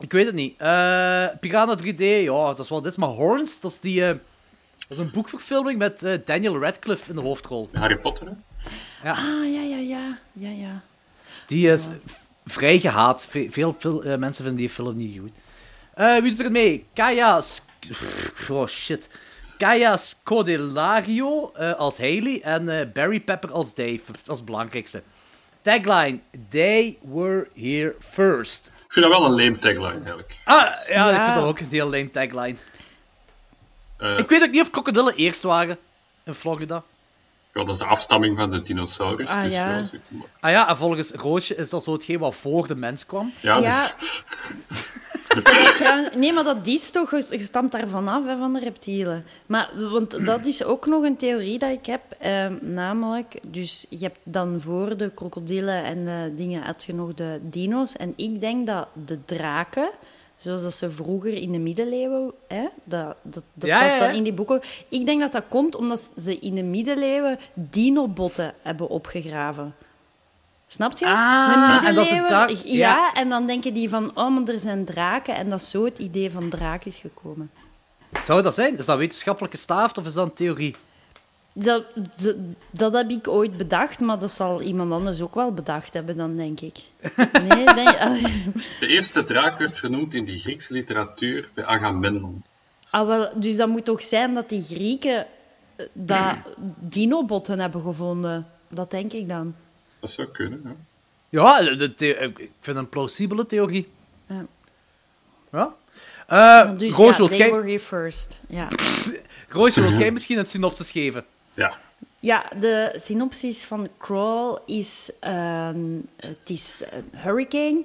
Ik weet het niet. Eh Piranha 3D, ja, dat is wel dit. Maar Horns, dat is die... eh, dat is een boekverfilming met eh, Daniel Radcliffe in de hoofdrol. Harry Potter, hè? Ah, ja, ja, ja. Ja, ja. Die is vrij gehaat. Ve- veel veel mensen vinden die film niet goed. Eh, wie doet er mee? Kaya... Sk- Oh, shit. Kaya Scodelario eh, als Haley en eh, Barry Pepper als Dave, als belangrijkste. Tagline, They were here first. Ik vind dat wel een lame tagline, eigenlijk. Ah, ja, Ja. ik vind dat ook een heel lame tagline. Eh, Ik weet ook niet of krokodillen eerst waren in Florida. ja, dat is de afstamming van de dinosaurus. Ah, dus, ja. ja, Ah ja, en volgens Roosje is dat zo hetgeen wat voor de mens kwam. ja, Ja. Dus, nee, maar dat is toch, je stamt daarvan af, hè, van de reptielen. Maar, want dat is ook nog een theorie dat ik heb. ehm, namelijk, dus je hebt dan voor de krokodillen en de dingen, had je nog de dino's. En ik denk dat de draken, zoals dat ze vroeger in de middeleeuwen, hè, dat, dat, dat, Ja, dat ja, ja. dan in die boeken... Ik denk dat dat komt omdat ze in de middeleeuwen dinobotten hebben opgegraven. Snap je? Ah, en dat is het middeleeuwen- daar- ja. ja. en dan denken die van, oh, maar er zijn draken. En dat is zo het idee van draak is gekomen. Zou dat zijn? Is dat wetenschappelijk gestaafd of is dat een theorie? Dat, dat, dat heb ik ooit bedacht, maar dat zal iemand anders ook wel bedacht hebben dan, denk ik. Nee, denk, De eerste draak werd vernoemd in de Griekse literatuur bij Agamemnon. ah, wel, dus dat moet toch zijn dat die Grieken eh, dat dinobotten hebben gevonden. Dat denk ik dan. Dat zou kunnen, ja. Ja, de ik vind het een plausibele theorie. Ja. Ja. Eh Dus Roosje, ja, they were here first. Ja. Roosje, wilt jij misschien het synopsis geven? Ja, Ja, de synopsis van Crawl is... ehm, het is een hurricane.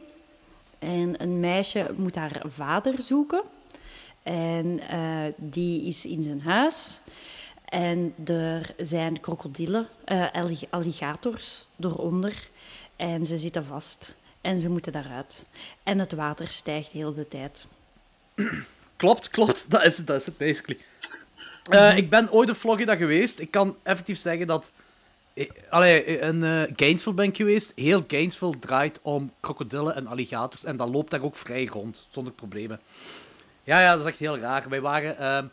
En een meisje moet haar vader zoeken. En eh, die is in zijn huis. En er zijn krokodillen, eh, allig- alligators eronder. En ze zitten vast. En ze moeten daaruit. En het water stijgt heel de tijd. Klopt, klopt. Dat is het, dat is het, basically. Eh, ik ben ooit in Florida geweest. Ik kan effectief zeggen dat... eh, Allee, in eh, Gainesville ben ik geweest. Heel Gainesville draait om krokodillen en alligators. En dat loopt daar ook vrij rond, zonder problemen. Ja, ja, dat is echt heel raar. Wij waren...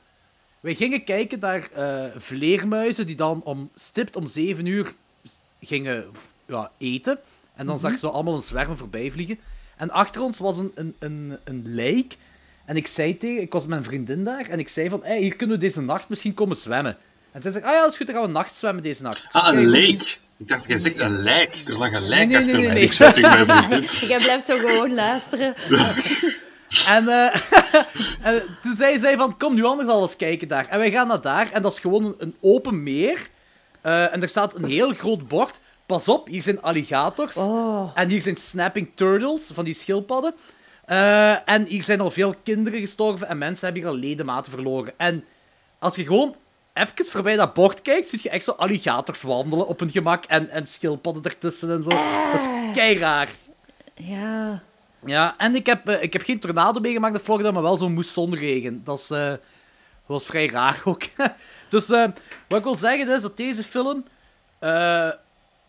wij gingen kijken naar eh, vleermuizen die dan om stipt om 7 uur gingen ja, eten. En dan zag je zo allemaal een zwerm voorbij vliegen. En achter ons was een, een, een, een lijk. En ik zei tegen... Ik was met mijn vriendin daar. En ik zei van... Hey, hier kunnen we deze nacht misschien komen zwemmen. En toen zei ik... Ah ja, dat is goed. Dan gaan we nacht zwemmen deze nacht. Zei, Ah, een "Kijk, leek. Ik dacht, jij zegt een lijk. Er lag een lijk Nee, nee, achter nee, mij. nee. Ik zei tegen mijn vriendin. Jij blijft zo gewoon luisteren. En, eh, en toen zei zij van, kom nu anders al eens kijken daar. En wij gaan naar daar, en dat is gewoon een, een open meer. Eh, en er staat een heel groot bord. Pas op, hier zijn alligators. Oh. En hier zijn snapping turtles, van die schildpadden. Eh, en hier zijn al veel kinderen gestorven en mensen hebben hier al ledematen verloren. En als je gewoon even voorbij dat bord kijkt, zie je echt zo alligators wandelen op hun gemak en, en schildpadden ertussen en zo. Dat is kei raar. Ja. Ja, en ik heb, eh, ik heb geen tornado meegemaakt in Florida, maar wel zo'n moessonregen. Dat is, eh, was vrij raar ook. dus eh, wat ik wil zeggen is dat deze film eh,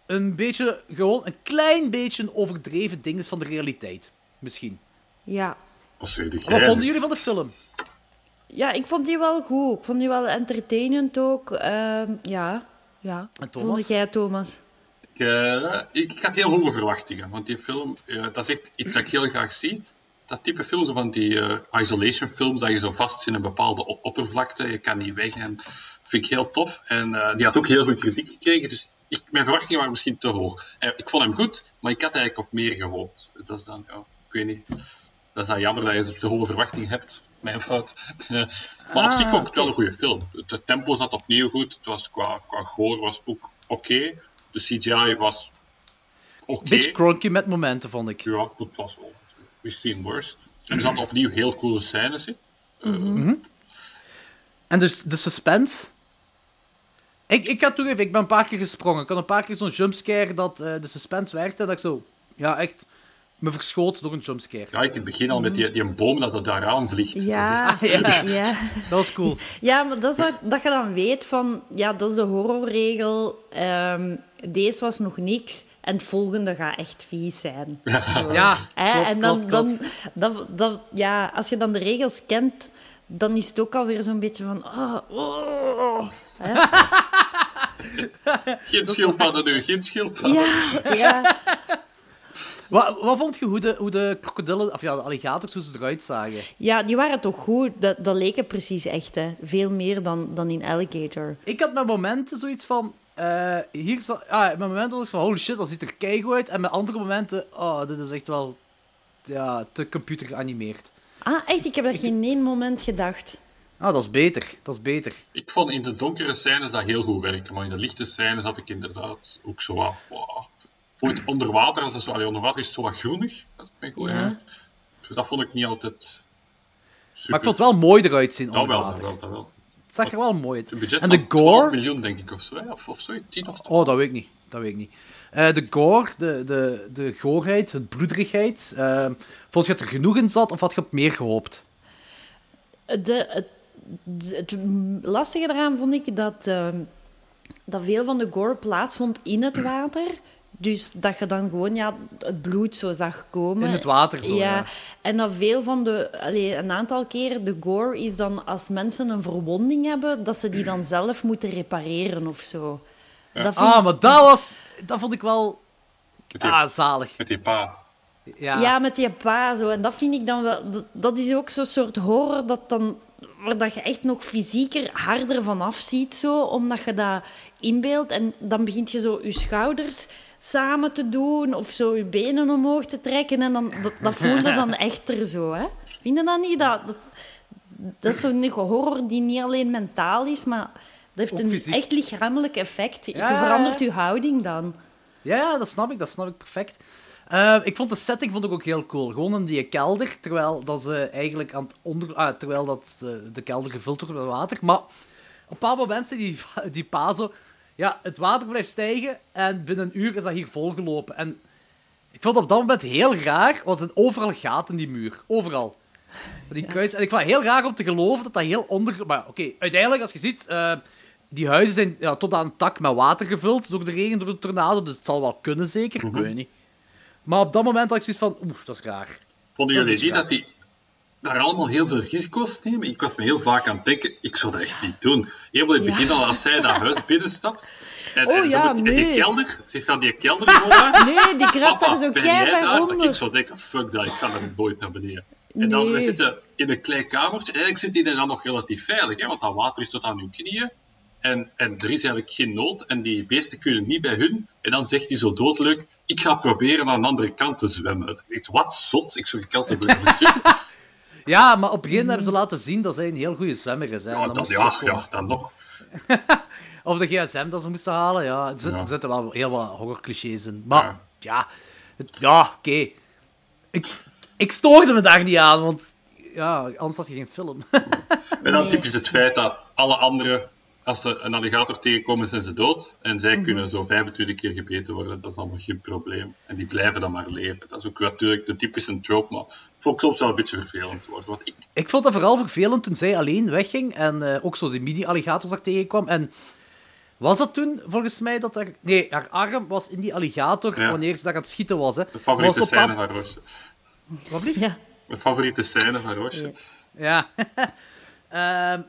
een beetje, gewoon een klein beetje een overdreven ding is van de realiteit. Misschien. Ja. Wat vonden jullie van de film? Ja, ik vond die wel goed. Ik vond die wel entertainend ook. Ehm, ja. ja. En Thomas? Vond jij, Thomas? Ik, eh, ik, ik had heel hoge verwachtingen, want die film, eh, dat is echt iets dat ik heel graag zie. Dat type film, zo van die eh, isolation films, dat je zo vast zit in een bepaalde op- oppervlakte, je kan niet weg, en vind ik heel tof. En die had ook heel veel kritiek gekregen, dus ik, mijn verwachtingen waren misschien te hoog. Ik vond hem goed, maar ik had eigenlijk op meer gehoopt. Dat is dan, ik weet niet, dat is dan jammer dat je te hoge verwachtingen hebt. Mijn fout. Maar op zich vond ik het wel een goede film. Het, het tempo zat opnieuw goed, het was qua, qua gore was ook oké. De CGI was oké. Beetje cronky met momenten, vond ik. Ja, goed, was wel. We've seen worse. En er zaten opnieuw heel coole scènes in. En dus de suspense. Ik, ik ga toegeven, ik ben een paar keer gesprongen. Ik had een paar keer zo'n jumpscare dat eh, de suspense werkte. En dat ik zo, ja, echt me verschoot door een jumpscare. Ja, in het begin al met die, die boom dat er daaraan vliegt. Ja. Dat is echt- Ja. Ja. Dat was cool. Ja, maar dat, is dat, dat je dan weet van... Ja, dat is de horrorregel. Ehm, deze was nog niks. En het volgende gaat echt vies zijn. Ja, Hè, klopt, en dan, klopt, dan klopt. dat, ja, als je dan de regels kent, dan is het ook alweer zo'n beetje van... Oh, oh. Geen schildpadden nu, geen schildpadden. Ja, ja. Wat, wat vond je hoe de, hoe de krokodillen, of ja, de alligators, hoe ze eruit zagen? ja, die waren toch goed. Dat, dat leken precies echt, hè. Veel meer dan, dan in Alligator. Ik had met momenten zoiets van... eh, hier zal, ah, met momenten was ik van, holy shit, dat ziet er keigoed uit. En met andere momenten, oh, dit is echt wel ja, te computer geanimeerd. Ah, echt? Ik heb dat geen één moment gedacht. Ah, dat is beter. Dat is beter. Ik vond in de donkere scènes dat heel goed werken, maar in de lichte scènes had ik inderdaad ook zo wat... wow. Voor het onder water, als het zo, allee, onder water is het zo wat groenig. Dat vind ik goed Ja. uit. dat vond ik niet altijd super. Maar ik vond het wel mooi eruit zien Dat onder wel, dat water. wel, dat wel. Het zag er wel mooi uit. Een budget En de van 12 gore... miljoen, denk ik, of zo. Of, of zo, 10 of 12. Oh, dat weet ik niet. Dat weet ik niet. Eh, de gore, de, de, de goorheid, het bloederigheid. eh, vond je dat er genoeg in zat of had je op meer gehoopt? De, het, het lastige eraan vond ik dat, ehm, dat veel van de gore plaatsvond in het water. Dus dat je dan gewoon ja, het bloed zo zag komen. In het water zo, ja. En dat veel van de... Allee, een aantal keren, de gore is dan als mensen een verwonding hebben, dat ze die dan zelf moeten repareren of zo. Dat vind Ah, maar dat was... Dat vond ik wel... Met die, Ah, zalig. met die pa. Ja. Ja, met die pa zo. En dat vind ik dan wel... Dat, dat is ook zo'n soort horror dat dan... Waar dat je echt nog fysieker harder vanaf ziet, zo. Omdat je dat inbeeldt. En dan begint je zo je schouders samen te doen. Of zo je benen omhoog te trekken. En dan, dat, dat voelde dan echter zo, hè. Vind je dat niet? Dat, dat, dat is zo'n horror die niet alleen mentaal is, maar... Dat heeft een echt lichamelijk effect. Ja, je verandert je houding dan. Ja, dat snap ik. Dat snap ik perfect. Eh, ik vond de setting vond ik ook heel cool. Gewoon in die kelder, terwijl dat ze eigenlijk aan het onder... ah, terwijl dat, de kelder gevuld wordt met water. Maar op een bepaald moment zei die, die pa zo... Ja, het water blijft stijgen en binnen een uur is dat hier volgelopen. En ik vond het op dat moment heel raar, want er zijn overal gaten in die muur. Overal. Die kruis. En ik vond het heel raar om te geloven dat dat heel onder... Maar oké, uiteindelijk, als je ziet... eh, die huizen zijn ja, tot aan een tak met water gevuld door de regen, door de tornado. Dus het zal wel kunnen, zeker. Ik weet niet. Maar op dat moment had ik zoiets van... Oeh, dat is raar. Vonden jullie niet dat die daar allemaal heel veel risico's nemen? Ik was me heel vaak aan het denken, ik zou dat echt niet doen. Helemaal in het Ja. begin al, als zij dat huis binnenstapt. En, Oh en ja, moet die nee. kelder, ze heeft aan die kelder gewonnen. Nee, die kruipt daar zo keihard onder. ik zou denken, fuck dat, ik ga er nooit naar beneden. En dan, we Nee. zitten in een klein kamertje. Eigenlijk zit die dan nog relatief veilig, hè, want dat water is tot aan hun knieën. En, en er is eigenlijk geen nood. En die beesten kunnen niet bij hun. En dan zegt hij zo doodleuk, ik ga proberen aan de andere kant te zwemmen. Ik wat zot, ik zou gekeld hebben zitten. Ja, maar op het begin hebben ze laten zien dat zij een heel goede zwemmer is. Hè. En Ja, dan dat, ja, ja, dan nog. Of de gsm dat ze moesten halen. Ja, er, zit- Ja. er zitten wel heel wat horrorclichés in. Maar Ja. ja, oké. Ik, ik stoorde me daar niet aan, want ja, anders had je geen film. En dan typisch het feit dat alle anderen, als ze een alligator tegenkomen, zijn ze dood. En zij kunnen zo 25 keer gebeten worden. Dat is allemaal geen probleem. En die blijven dan maar leven. Dat is ook natuurlijk de typische trope, maar vond ik soms wel een beetje vervelend worden. Want ik, Ik vond dat vooral vervelend toen zij alleen wegging en eh, ook zo de mini-alligators daar tegenkwam. En was dat toen, volgens mij, dat er... Nee, haar arm was in die alligator Ja. wanneer ze daar aan het schieten was. Hè. de favoriete Was scène van Roosje. Wat blieft? Ja. Mijn favoriete scène van Roosje. Ja. Ehm,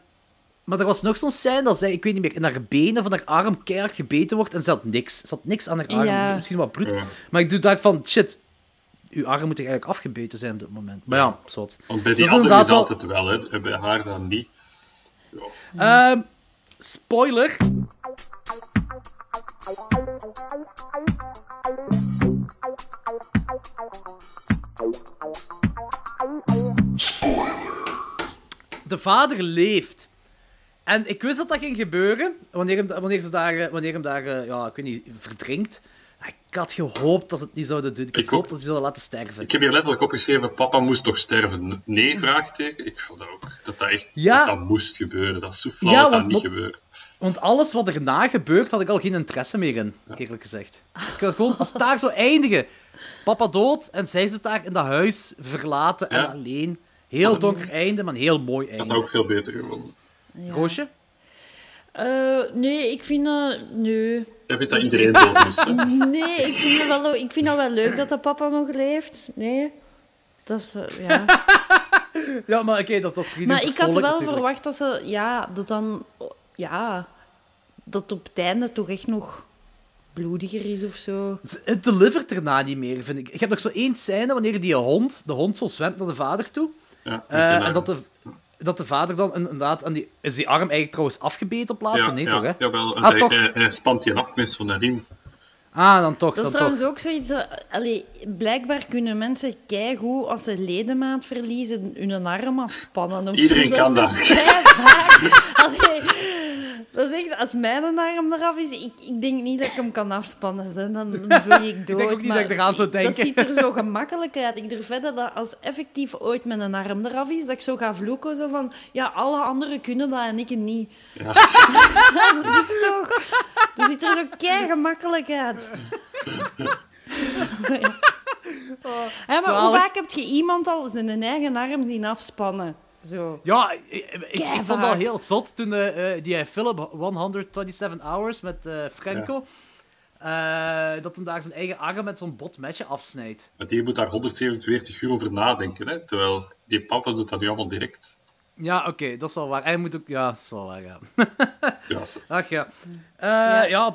maar er was nog zo'n scène dat zij, ik weet niet meer, in haar benen van haar arm keihard gebeten wordt en ze had niks. Ze had niks aan haar arm, Ja. misschien wat bloed. Ja. Maar ik doe dacht van, shit, uw arm moet eigenlijk afgebeten zijn op dit moment. Maar ja, zot. Want bij die Dat is anderen is altijd wel, hè. bij haar dan niet. Ehm, spoiler. De vader leeft. En ik wist dat dat ging gebeuren wanneer hem, wanneer ze daar, eh, wanneer hem daar eh, ja, ik weet niet, verdrinkt. Ik had gehoopt dat ze het niet zouden doen. Ik had Ik gehoopt ook. dat ze zouden laten sterven. Ik heb hier letterlijk opgeschreven, papa moest toch sterven? Nee, vraagteken. Ik vond ook dat dat echt Ja. dat, dat moest gebeuren. Dat is zo flauw Ja, dat dat niet gebeurt. Want alles wat erna gebeurt, had ik al geen interesse meer in, eerlijk gezegd. Ik had gewoon, als het daar zou eindigen, papa dood en zij zit daar in dat huis, verlaten en alleen. Heel donker einde, maar een heel mooi Dat had einde. ook veel beter gevonden. Roosje? Eh, nee, ik vind dat... Nee. Jij vindt dat iedereen dood moest, hè? Nee, ik vind, het wel, ik vind dat wel leuk dat de papa nog leeft. Nee. Dat is... eh, ja. Ja, maar oké, dat, dat is Maar ik had wel natuurlijk. verwacht dat ze... Ja, dat dan... Ja... Dat op het einde toch echt nog bloediger is of zo. Ze- Het delivert erna niet meer, vind ik. Je hebt nog zo één scène wanneer die hond, de hond zo zwemt naar de vader toe. Ja, Eh, en dat de, dat de vader dan inderdaad... aan die, is die arm eigenlijk trouwens afgebeten op plaats? ja, nee, ja, toch, hè? Jawel, Ah, hij, toch? hij, hij spant die af met zo'n riem. Ah, dan toch, Dat is trouwens toch. ook zoiets... dat- allee, blijkbaar kunnen mensen keigoed, als ze ledemaat verliezen, hun arm afspannen. of Iedereen zo. kan dat. Allee, Dat is echt, als mijn arm eraf is, ik, ik denk niet dat ik hem kan afspannen. Hè. Dan bloei ik dood. denk ook niet dat ik eraan zou Dat denken. ziet er zo gemakkelijk uit. Ik durf verder dat als effectief ooit mijn arm eraf is, dat ik zo ga vloeken. Zo van, ja, alle anderen kunnen dat en ik niet. Ja. Dat is toch... Dat ziet er zo kei gemakkelijk uit. Hé, maar hoe vaak heb je iemand al zijn eigen arm zien afspannen? Zo. Ja, ik, ik, vond dat heel zot toen eh, eh, die film 127 Hours met eh, Franco, eh, dat hem daar zijn eigen arm met zo'n bot mesje afsnijdt. Maar die moet daar 147 uur over nadenken, hè? terwijl die papa doet dat nu allemaal direct. Ja, oké, dat is wel waar. Hij moet ook... Ja, dat is wel waar, ja. Ja, Ach ja. Eh, ja,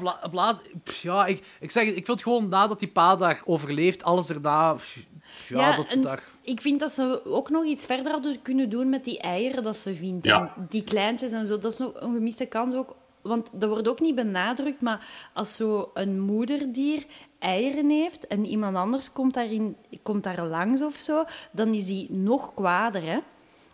pff, Ja, ik, ik zeg ik vind het gewoon nadat die pa daar overleeft, alles erna... pff, Ja, Ja, dat is daar... Ik vind dat ze ook nog iets verder hadden kunnen doen met die eieren dat ze vindt. Ja. En die kleintjes en zo. Dat is nog een gemiste kans ook. Want dat wordt ook niet benadrukt, maar als zo een moederdier eieren heeft en iemand anders komt, daarin, komt daar langs of zo, dan is die nog kwader, hè?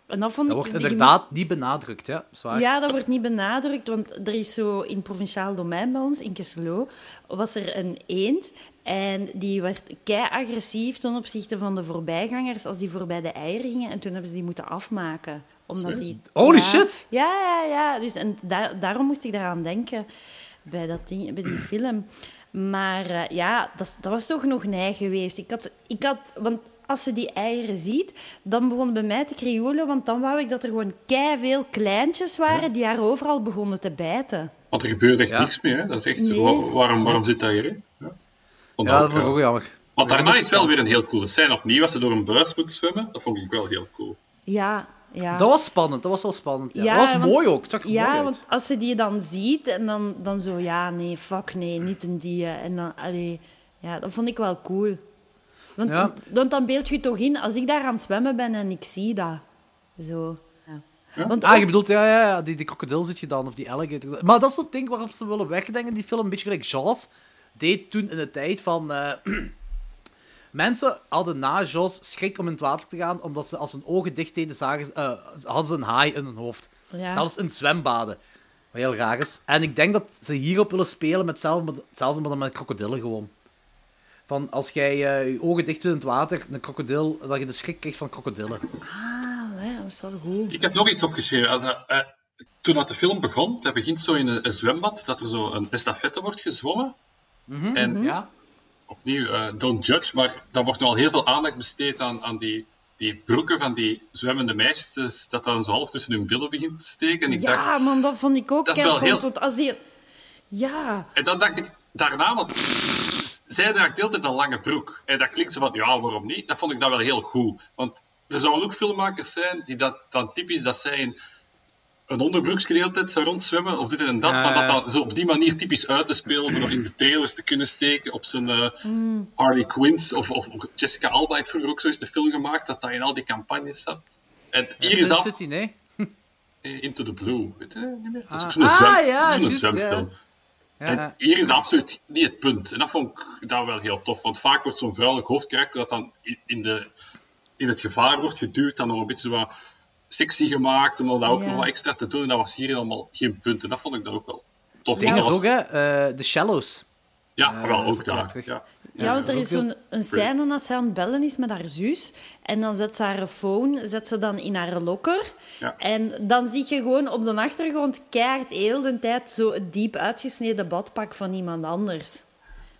En dat vond Dat ik wordt inderdaad niet benadrukt, ja. Zwaar. ja, dat wordt niet benadrukt, want er is zo in het provinciaal domein bij ons, in Kesselo, was er een eend. En die werd kei agressief ten opzichte van de voorbijgangers als die voorbij de eieren gingen. En toen hebben ze die moeten afmaken. Omdat die, Holy ja, shit! Ja, ja, ja. Dus, en daar, daarom moest ik daaraan denken bij, dat ding, bij die film. Maar eh, ja, dat, dat was toch nog nij geweest. Ik had, ik had, want als ze die eieren ziet, dan begon het bij mij te krioelen. Want dan wou ik dat er gewoon kei veel kleintjes waren die haar overal begonnen te bijten. Want er gebeurt echt Ja. niks meer. Hè? Dat is echt, Nee. waarom, waarom zit dat hier? Ja, Vond Ja, dat vond ik ook jammer. Want daarna is wel weer een heel coole scène. Opnieuw als ze door een buis moet zwemmen. Dat vond ik wel heel cool. Ja, ja. Dat was spannend, dat was wel spannend. Ja. Ja, dat was want- mooi ook, het zag er mooi Ja, want als ze die dan ziet en dan, dan zo, ja, nee, fuck, nee, niet een die. En dan, allee, ja, dat vond ik wel cool. Want, Ja. want dan beeld je toch in, als ik daar aan het zwemmen ben en ik zie dat. Zo. Ja. Want Ah, je bedoelt, ja, ja, ja die, die krokodil zit je dan, of die alligator. Maar dat is het ding waarop ze willen wegdenken, die film. Een beetje gelijk Jaws deed toen in de tijd van... eh, mensen hadden na Jaws schrik om in het water te gaan, omdat ze als hun ogen dicht deden, zagen, ze- eh, hadden ze een haai in hun hoofd. Ja. Zelfs in zwembaden. Wat heel raar is. En ik denk dat ze hierop willen spelen met hetzelfde, maar- hetzelfde maar dan met krokodillen gewoon. Van als jij eh, je ogen dicht doet in het water, een krokodil, dat je de schrik krijgt van krokodillen. Ah, dat is wel goed. Ik heb nog iets opgeschreven. Als, toen dat de film begon, dat begint zo in een, een zwembad, dat er zo een estafette wordt gezwommen. En Ja? opnieuw, eh, don't judge, maar dan wordt nu al heel veel aandacht besteed aan, aan die, die broeken van die zwemmende meisjes, dus dat dan zo half tussen hun billen begint te steken. En ik dacht, Ja, man, dat vond ik ook Dat is wel heel- Want als die... Ja, En dan dacht ik daarna, want zij draagt de hele tijd een lange broek. En dat klinkt zo van, ja, waarom niet? Dat vond ik dan wel heel goed. Want er zouden ook filmmakers zijn die dat dan typisch, dat zij in een onderbroekje de hele tijd zou rondzwemmen, of dit en dat, Ja, maar dat dan zo op die manier typisch uit te spelen, voor nog in de trailers te kunnen steken op zijn eh, Harley Quinns, of, of Jessica Alba heeft vroeger ook zo eens de film gemaakt, dat dat in al die campagnes zat. En hier is dat City, nee? eh, Into the Blue, weet je niet meer? Dat is ook Ah. zo'n Ah, zwem, ja, zo'n juist, zwemfilm. Ja, En hier is dat absoluut niet het punt. En dat vond ik dat wel heel tof. Want vaak wordt zo'n vrouwelijk hoofdkarakter dat dan in- in, de, in het gevaar wordt geduwd, dan nog een beetje zo wat sexy gemaakt, om daar ook Ja. nog wat extra te doen. En dat was hier helemaal geen punt. En dat vond ik dan ook wel tof. Ding Dat is was- ook, hè, eh, The Shallows. Ja, wel ook daar. terug. Ja. Ja, want dat er is zo'n een scène als hij aan het bellen is met haar zus. En dan zet ze haar phone zet ze dan in haar locker. Ja. En dan zie je gewoon op de achtergrond keihard heel de tijd zo het diep uitgesneden badpak van iemand anders.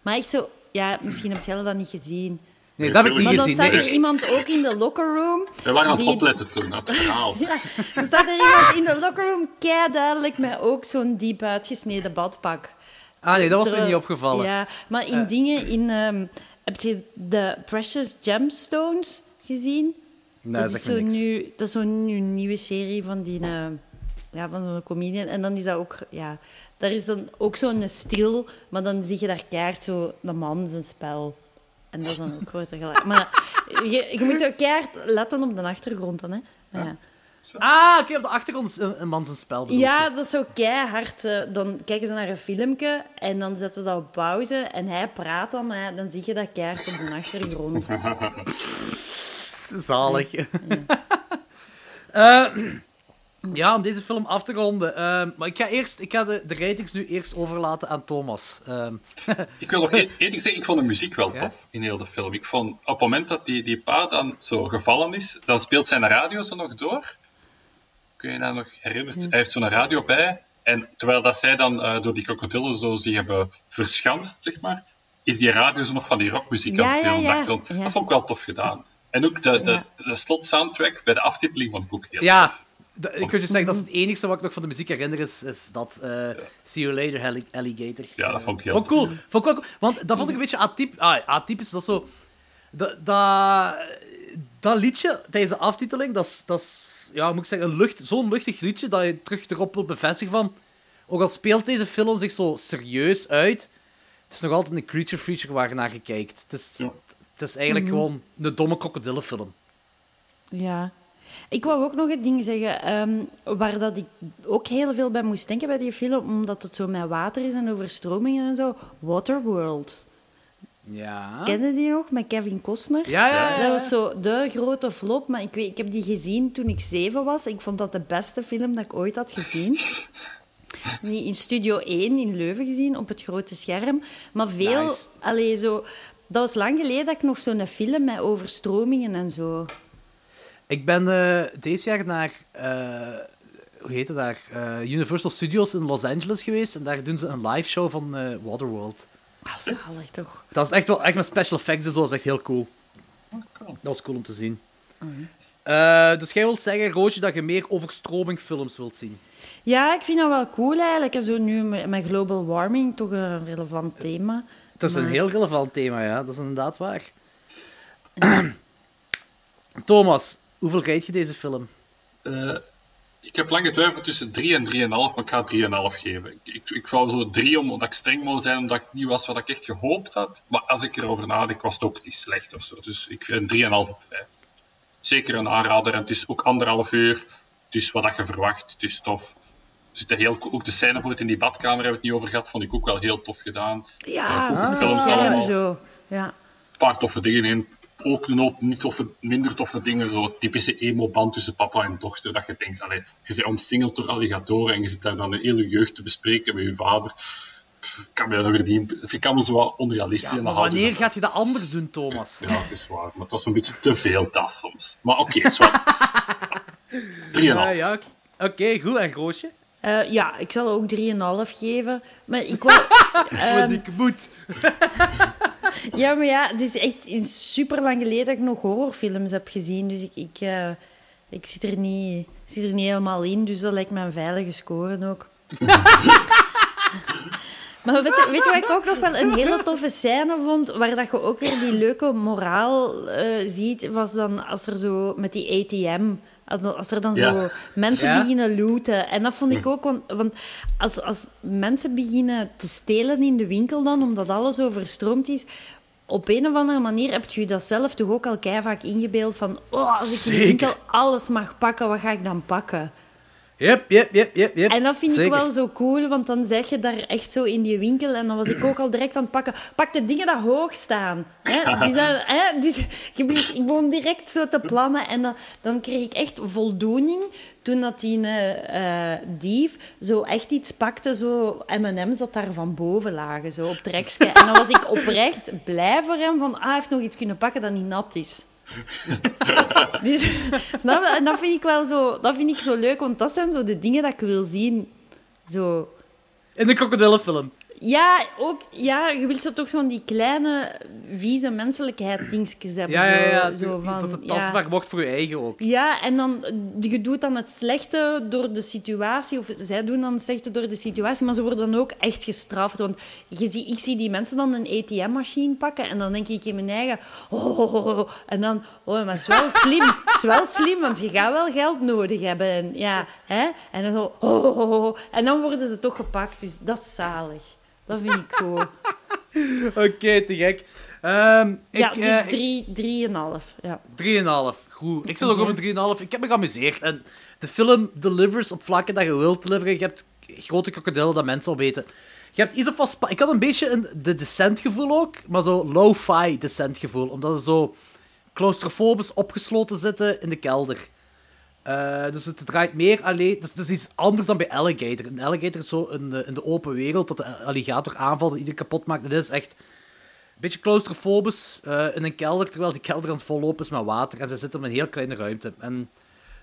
Maar echt zo... Ja, misschien heb jij dat niet gezien. Nee, dat heb ik niet Maar dan gezien. staat er iemand ook in de locker room. We waren aan het die- opletten toen, het verhaal. Ja, er staat er iemand in de locker room kei duidelijk met ook zo'n diep uitgesneden badpak. Ah nee, dat was me niet opgevallen. Ja, maar in dingen in... ehm, heb je de Precious Gemstones gezien? Nee, dat zeg is zo niks. nu, dat is zo'n nieuwe serie van die... eh, ja, van zo'n comedian. En dan is dat ook... Ja, daar is dan ook zo'n stil, maar dan zie je daar keihard zo de man zijn spel. En dat is dan ook groter gelijk. Maar je, je moet keihard letten op de achtergrond dan, hè. Maar ja. Ah, oké, op de achtergrond is een, een man zijn spel. Ja, je. dat is zo keihard. eh, Dan kijken ze naar een filmpje en dan zetten ze dat op pauze en hij praat dan, ja, dan zie je dat keihard op de achtergrond. Zalig. Eh, Ja, om deze film af te ronden. Ehm, maar ik ga, eerst, ik ga de, de ratings nu eerst overlaten aan Thomas. Ehm, Ik wil nog één ding zeggen, ik vond de muziek wel Ja? tof in heel de film. Ik vond, op het moment dat die, die pa dan zo gevallen is, dan speelt zijn radio zo nog door. Kun je dat nog herinneren? Hij heeft zo'n radio bij. En terwijl dat zij dan eh, door die krokodillen zo zich hebben verschanst, zeg maar, is die radio zo nog van die rockmuziek Ja, aan het spelen. ja, op de ja. achtergrond. Ja. Dat vond ik wel tof gedaan. En ook de, de, Ja. de slot-soundtrack bij de aftiteling vond ik ook heel ja, tof. Ik wil je zeggen, dat is het enige wat ik nog van de muziek herinner, is, is dat eh, See You Later, Alli- Alligator. Ja, dat vond ik heel Vond cool. Vond ik wel cool. Want dat vond ik een beetje atyp ah, atypisch. Dat zo... Dat, dat, dat liedje tijdens de aftiteling, dat is, dat is ja, moet ik zeggen, een lucht, zo'n luchtig liedje dat je terug erop wilt bevestigen van... Ook al speelt deze film zich zo serieus uit, het is nog altijd een creature feature waar je naar kijkt. Het is, Ja. het is eigenlijk gewoon een domme krokodillenfilm. Ja. Ik wou ook nog het ding zeggen, ehm, waar dat ik ook heel veel bij moest denken bij die film, omdat het zo met water is en overstromingen en zo. Waterworld. Ja. Ken je die nog, met Kevin Costner? Ja, ja, ja. Dat was zo de grote flop, maar ik, weet, ik heb die gezien toen ik zeven was. Ik vond dat de beste film dat ik ooit had gezien. Die in Studio 1 in Leuven gezien, op het grote scherm. Maar veel... Nice. Allee, zo, dat was lang geleden dat ik nog zo'n film met overstromingen en zo... Ik ben eh, deze jaar naar, eh, hoe heet het daar, Eh, Universal Studios in Los Angeles geweest. En daar doen ze een live show van eh, Waterworld. Ah, zalig toch? Dat is echt wel echt met special effects en zo, dat is echt heel cool. cool. Dat was cool om te zien. Eh, dus jij wilt zeggen, Roosje, dat je meer overstromingfilms wilt zien? Ja, ik vind dat wel cool eigenlijk. En zo nu met global warming toch een relevant thema. Het is een heel relevant thema, ja. Dat is inderdaad waar. Thomas, hoeveel rijd je deze film? Eh, ik heb lang getwijfeld tussen 3 en 3,5, maar ik ga 3,5 geven. Ik, ik, wou zo 3 omdat ik streng moet zijn, omdat het niet was wat ik echt gehoopt had. Maar als ik erover nadenk, was het ook niet slecht of zo. Dus ik vind 3,5 op 5. Zeker een aanrader. En het is ook anderhalf uur. Het is wat dat je verwacht. Het is tof. Er zitten heel, ook de scène voor het in die badkamer hebben we het niet over gehad. Vond ik ook wel heel tof gedaan. Ja, Ja, gefilmd schermen allemaal. zo. Ja. Een paar toffe dingen in. Ook een hoop niet toffe, minder toffe dingen. Zo typische emo-band tussen papa en dochter. Dat je denkt, allee, je bent omsingeld door alligatoren en je zit daar dan een hele jeugd te bespreken met je vader. Ik kan me dat nog verdienen. Ik allemaal zo wat onrealistisch. Ja, maar wanneer dat- gaat je dat anders doen, Thomas? Ja, het is waar. Maar het was een beetje te veel tas soms. Maar oké, zwart. 3,5. Ja, ja. Oké, goed. En Roosje? Eh, ja, ik zal ook 3,5 geven. Maar ik wou... Wat ehm, ik moet. ja, maar ja, het is echt super lang geleden dat ik nog horrorfilms heb gezien. Dus ik, ik, eh, ik zit, er niet, zit er niet helemaal in. Dus dat lijkt me een veilige score ook. Maar weet weet je wat ik ook nog wel een hele toffe scène vond, waar dat je ook weer die leuke moraal eh, ziet, was dan als er zo met die ATM, als- er dan Ja. zo mensen Ja. beginnen looten. En dat vond ik ook, want, want als, als mensen beginnen te stelen in de winkel dan, omdat alles overstroomd is, op een of andere manier heb je dat zelf toch ook al vaak ingebeeld van, oh, als ik in de winkel alles mag pakken, wat ga ik dan pakken? Yep, yep, yep, yep, yep. En dat vind Zeker. ik wel zo cool, want dan zeg je daar echt zo in die winkel. En dan was ik ook al direct aan het pakken. Pak de dingen die hoog staan. Hè? Die zijn, hè? Je begint- ik begon direct zo te plannen. En dan, dan kreeg ik echt voldoening toen dat die eh, eh, dief zo echt iets pakte. Zo M&M's dat daar van boven lagen, zo op rekje. En dan was ik oprecht blij voor hem. Van, ah, hij heeft nog iets kunnen pakken dat niet nat is. Dus, snap je? En dat vind ik wel zo, dat vind ik zo leuk, want dat zijn zo de dingen dat ik wil zien. Zo. In de krokodillenfilm. Ja, ook, ja, je wilt zo toch zo'n die kleine, vieze menselijkheid dingetjes hebben. Ja, ja, ja. Zo, zo van, dat het ja. tastbaar wordt voor je eigen ook. Ja, en dan, je doet dan het slechte door de situatie, of zij doen dan het slechte door de situatie, maar ze worden dan ook echt gestraft. Want je zie, ik zie die mensen dan een ATM-machine pakken en dan denk ik in mijn eigen, oh, oh, oh, oh. en dan, oh, maar het is wel slim, het is wel slim, want je gaat wel geld nodig hebben. En, ja, hè? en dan zo, oh, oh, oh, oh. en dan worden ze toch gepakt, dus dat is zalig. Dat vind ik goed. Oké, te gek. Ik, ja, eh, dus drie, drieënhalf. Ja. 3,5. Goed. Ik zit ook op een 3,5. Ik heb me geamuseerd. En de film delivers op vlakken dat je wilt deliveren. Je hebt grote krokodillen dat mensen opeten. Je hebt iets of wat... Ik had een beetje een de Descent gevoel ook, maar zo lo-fi Descent gevoel. Omdat ze zo claustrofobisch opgesloten zitten in de kelder. Eh, dus het draait meer alleen... Dus het is iets anders dan bij Alligator. Een Alligator is zo in de, in de open wereld dat de alligator aanvalt en iedereen kapot maakt. En dit is echt een beetje claustrofobisch eh, in een kelder, terwijl die kelder aan het vollopen is met water. En ze zitten in een heel kleine ruimte. En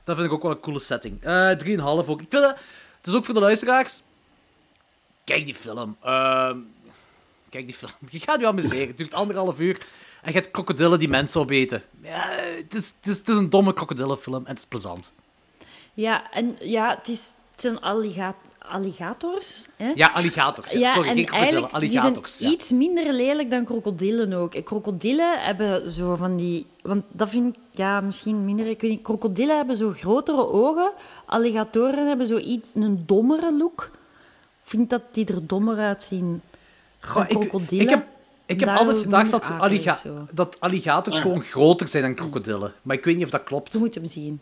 dat vind ik ook wel een coole setting. Eh 3,5 ook. Ik vind. Het is ook voor de luisteraars... Kijk die film. Ehm, kijk die film. Je gaat je amuseren. Het duurt anderhalf uur. En je hebt krokodillen die mensen opeten. Ja, het, is, het, is, het is een domme krokodillenfilm en het is plezant. Ja, en ja, het, is, het zijn alliga alligators. Hè? Ja, alligators. Ja. Ja, Sorry, en geen krokodillen. eigenlijk, die Alligators. zijn Ja. iets minder lelijk dan krokodillen ook. En Krokodillen hebben zo van die... Want dat vind ik ja, misschien minder... Ik weet niet, krokodillen hebben zo grotere ogen. Alligatoren hebben zo iets, een dommere look. Ik vind dat die er dommer uitzien Goh, ik, krokodillen. ik heb, ik heb Daar altijd gedacht dat, alliga dat alligators gewoon groter zijn dan krokodillen. Maar ik weet niet of dat klopt. Je moet hem zien.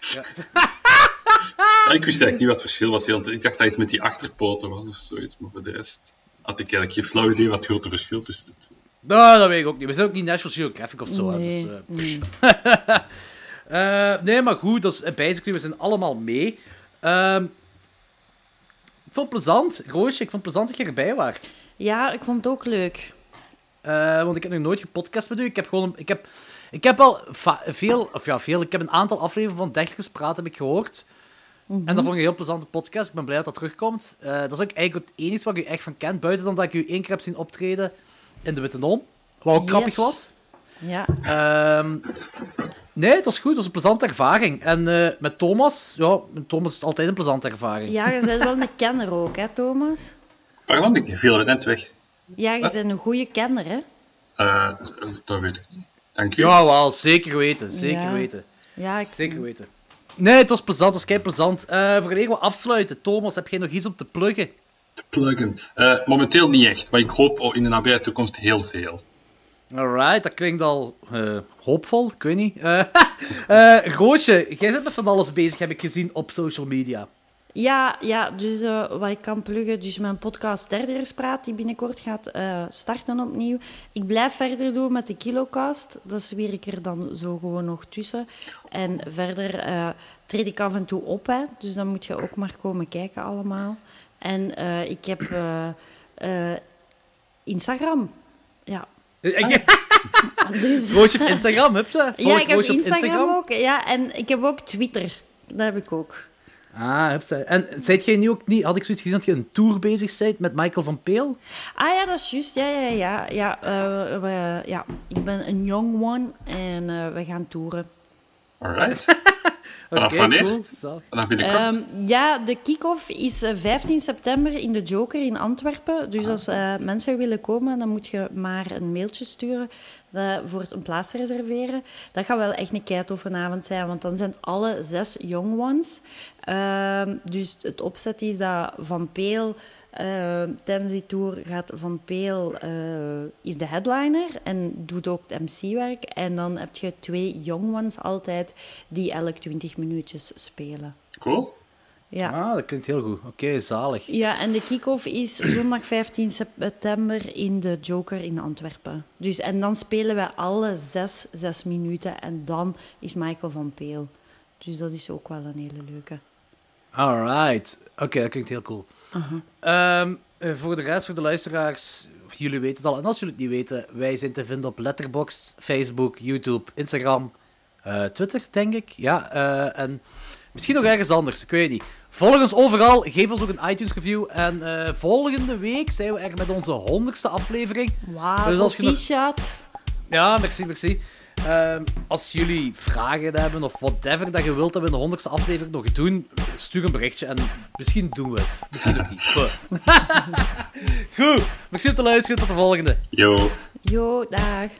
Ja, ik wist eigenlijk niet wat het verschil was. want Ik dacht dat iets met die achterpoten was of zoiets, maar voor de rest had ik eigenlijk geen flauw idee wat het grote verschil tussen twee. Nou, dat weet ik ook niet. We zijn ook niet National Geographic of zo. Nee, dus, eh, nee. Eh, nee, maar goed, dat is, eh, basically, we zijn allemaal mee. Ehm, ik vond het plezant, Roosje, ik vond het plezant dat je erbij was. Ja, ik vond het ook leuk. Eh, want ik heb nog nooit gepodcast met u. Ik heb gewoon... een- Ik heb, ik heb al veel... Of ja, veel. Ik heb een aantal afleveringen van Dertigers Praat heb ik gehoord. En dat vond ik een heel plezante podcast. Ik ben blij dat dat terugkomt. Eh, dat is ook eigenlijk het enige wat ik u echt van ken. Buiten dan dat ik u één keer heb zien optreden in de Witte Non. Wat ook Yes. grappig was. Ja. Ehm, nee, het was goed. Het was een plezante ervaring. En eh, met Thomas... Ja, met Thomas is het altijd een plezante ervaring. ja, je bent wel een kenner ook, hè, Thomas? Pardon, ik viel er net weg. Ja, je bent een goede kenner, hè? Eh, dat weet ik niet. Dank u. Jawel, zeker weten. Zeker Ja. weten. Ja, ik... Zeker weten. Nee, het was plezant. Het was kei plezant. Eh voor even afsluiten. Thomas, heb jij nog iets om te pluggen? Te pluggen. Eh, momenteel niet echt, maar ik hoop in de nabije toekomst heel veel. Alright, dat klinkt al eh, hoopvol. Ik weet niet. Eh eh, Roosje, jij bent met van alles bezig, heb ik gezien op social media. Ja, ja, dus eh, wat ik kan pluggen, dus mijn podcast Derderspraat, die binnenkort gaat eh, starten opnieuw. Ik blijf verder doen met de Kilocast, dat is weer ik er dan zo gewoon nog tussen. En verder eh, treed ik af en toe op, hè, dus dan moet je ook maar komen kijken allemaal. En ik heb Instagram, ja. Dus, Roosje op Instagram, heb ze? ja, ik heb Instagram, ook, ja, en ik heb ook Twitter, dat heb ik ook. Ah, heb ze. En zijt jij nu ook niet... Had ik zoiets gezien dat je een tour bezig bent met Michael van Peel? Ah ja, dat is juist. Ja, ja, ja. Ja, eh, we- ja. ik ben een young one en eh, we gaan toeren. Alright. Oké, wanneer? cool. Zo. Vanaf binnenkort. Ehm, ja, de kick-off is eh, 15 september in de Joker in Antwerpen. Dus als eh, mensen willen komen, dan moet je maar een mailtje sturen eh, voor het een plaats te reserveren. Dat gaat wel echt een keitoffe avond zijn, want dan zijn alle zes young ones. Ehm, dus het opzet is dat Van Peel... eh, tijdens die tour gaat Van Peel eh, is de headliner en doet ook het MC-werk. En dan heb je twee young ones altijd die elk 20 minuutjes spelen. Cool. Ja. Ah, dat klinkt heel goed. Oké, zalig. Ja, en de kick-off is zondag 15 september in de Joker in Antwerpen. Dus, en dan spelen wij alle zes, zes minuten en dan is Michael van Peel. Dus dat is ook wel een hele leuke. Alright. Oké, dat klinkt heel cool. Ehm, eh, voor de rest, voor de luisteraars, jullie weten het al. En als jullie het niet weten, wij zijn te vinden op Letterboxd, Facebook, YouTube, Instagram, eh, Twitter, denk ik. Ja, eh, en misschien nog ergens anders, ik weet niet. Volg ons overal, geef ons ook een iTunes-review. En eh, volgende week zijn we er met onze honderdste aflevering. Wauw, Dus als je nog-. Ja, merci, merci. Ehm, als jullie vragen hebben of whatever dat je wilt dat we in de honderdste aflevering nog doen, stuur een berichtje en misschien doen we het. Misschien ook niet. Goed, merci om te luisteren. Tot de volgende. Yo. Jo, dag.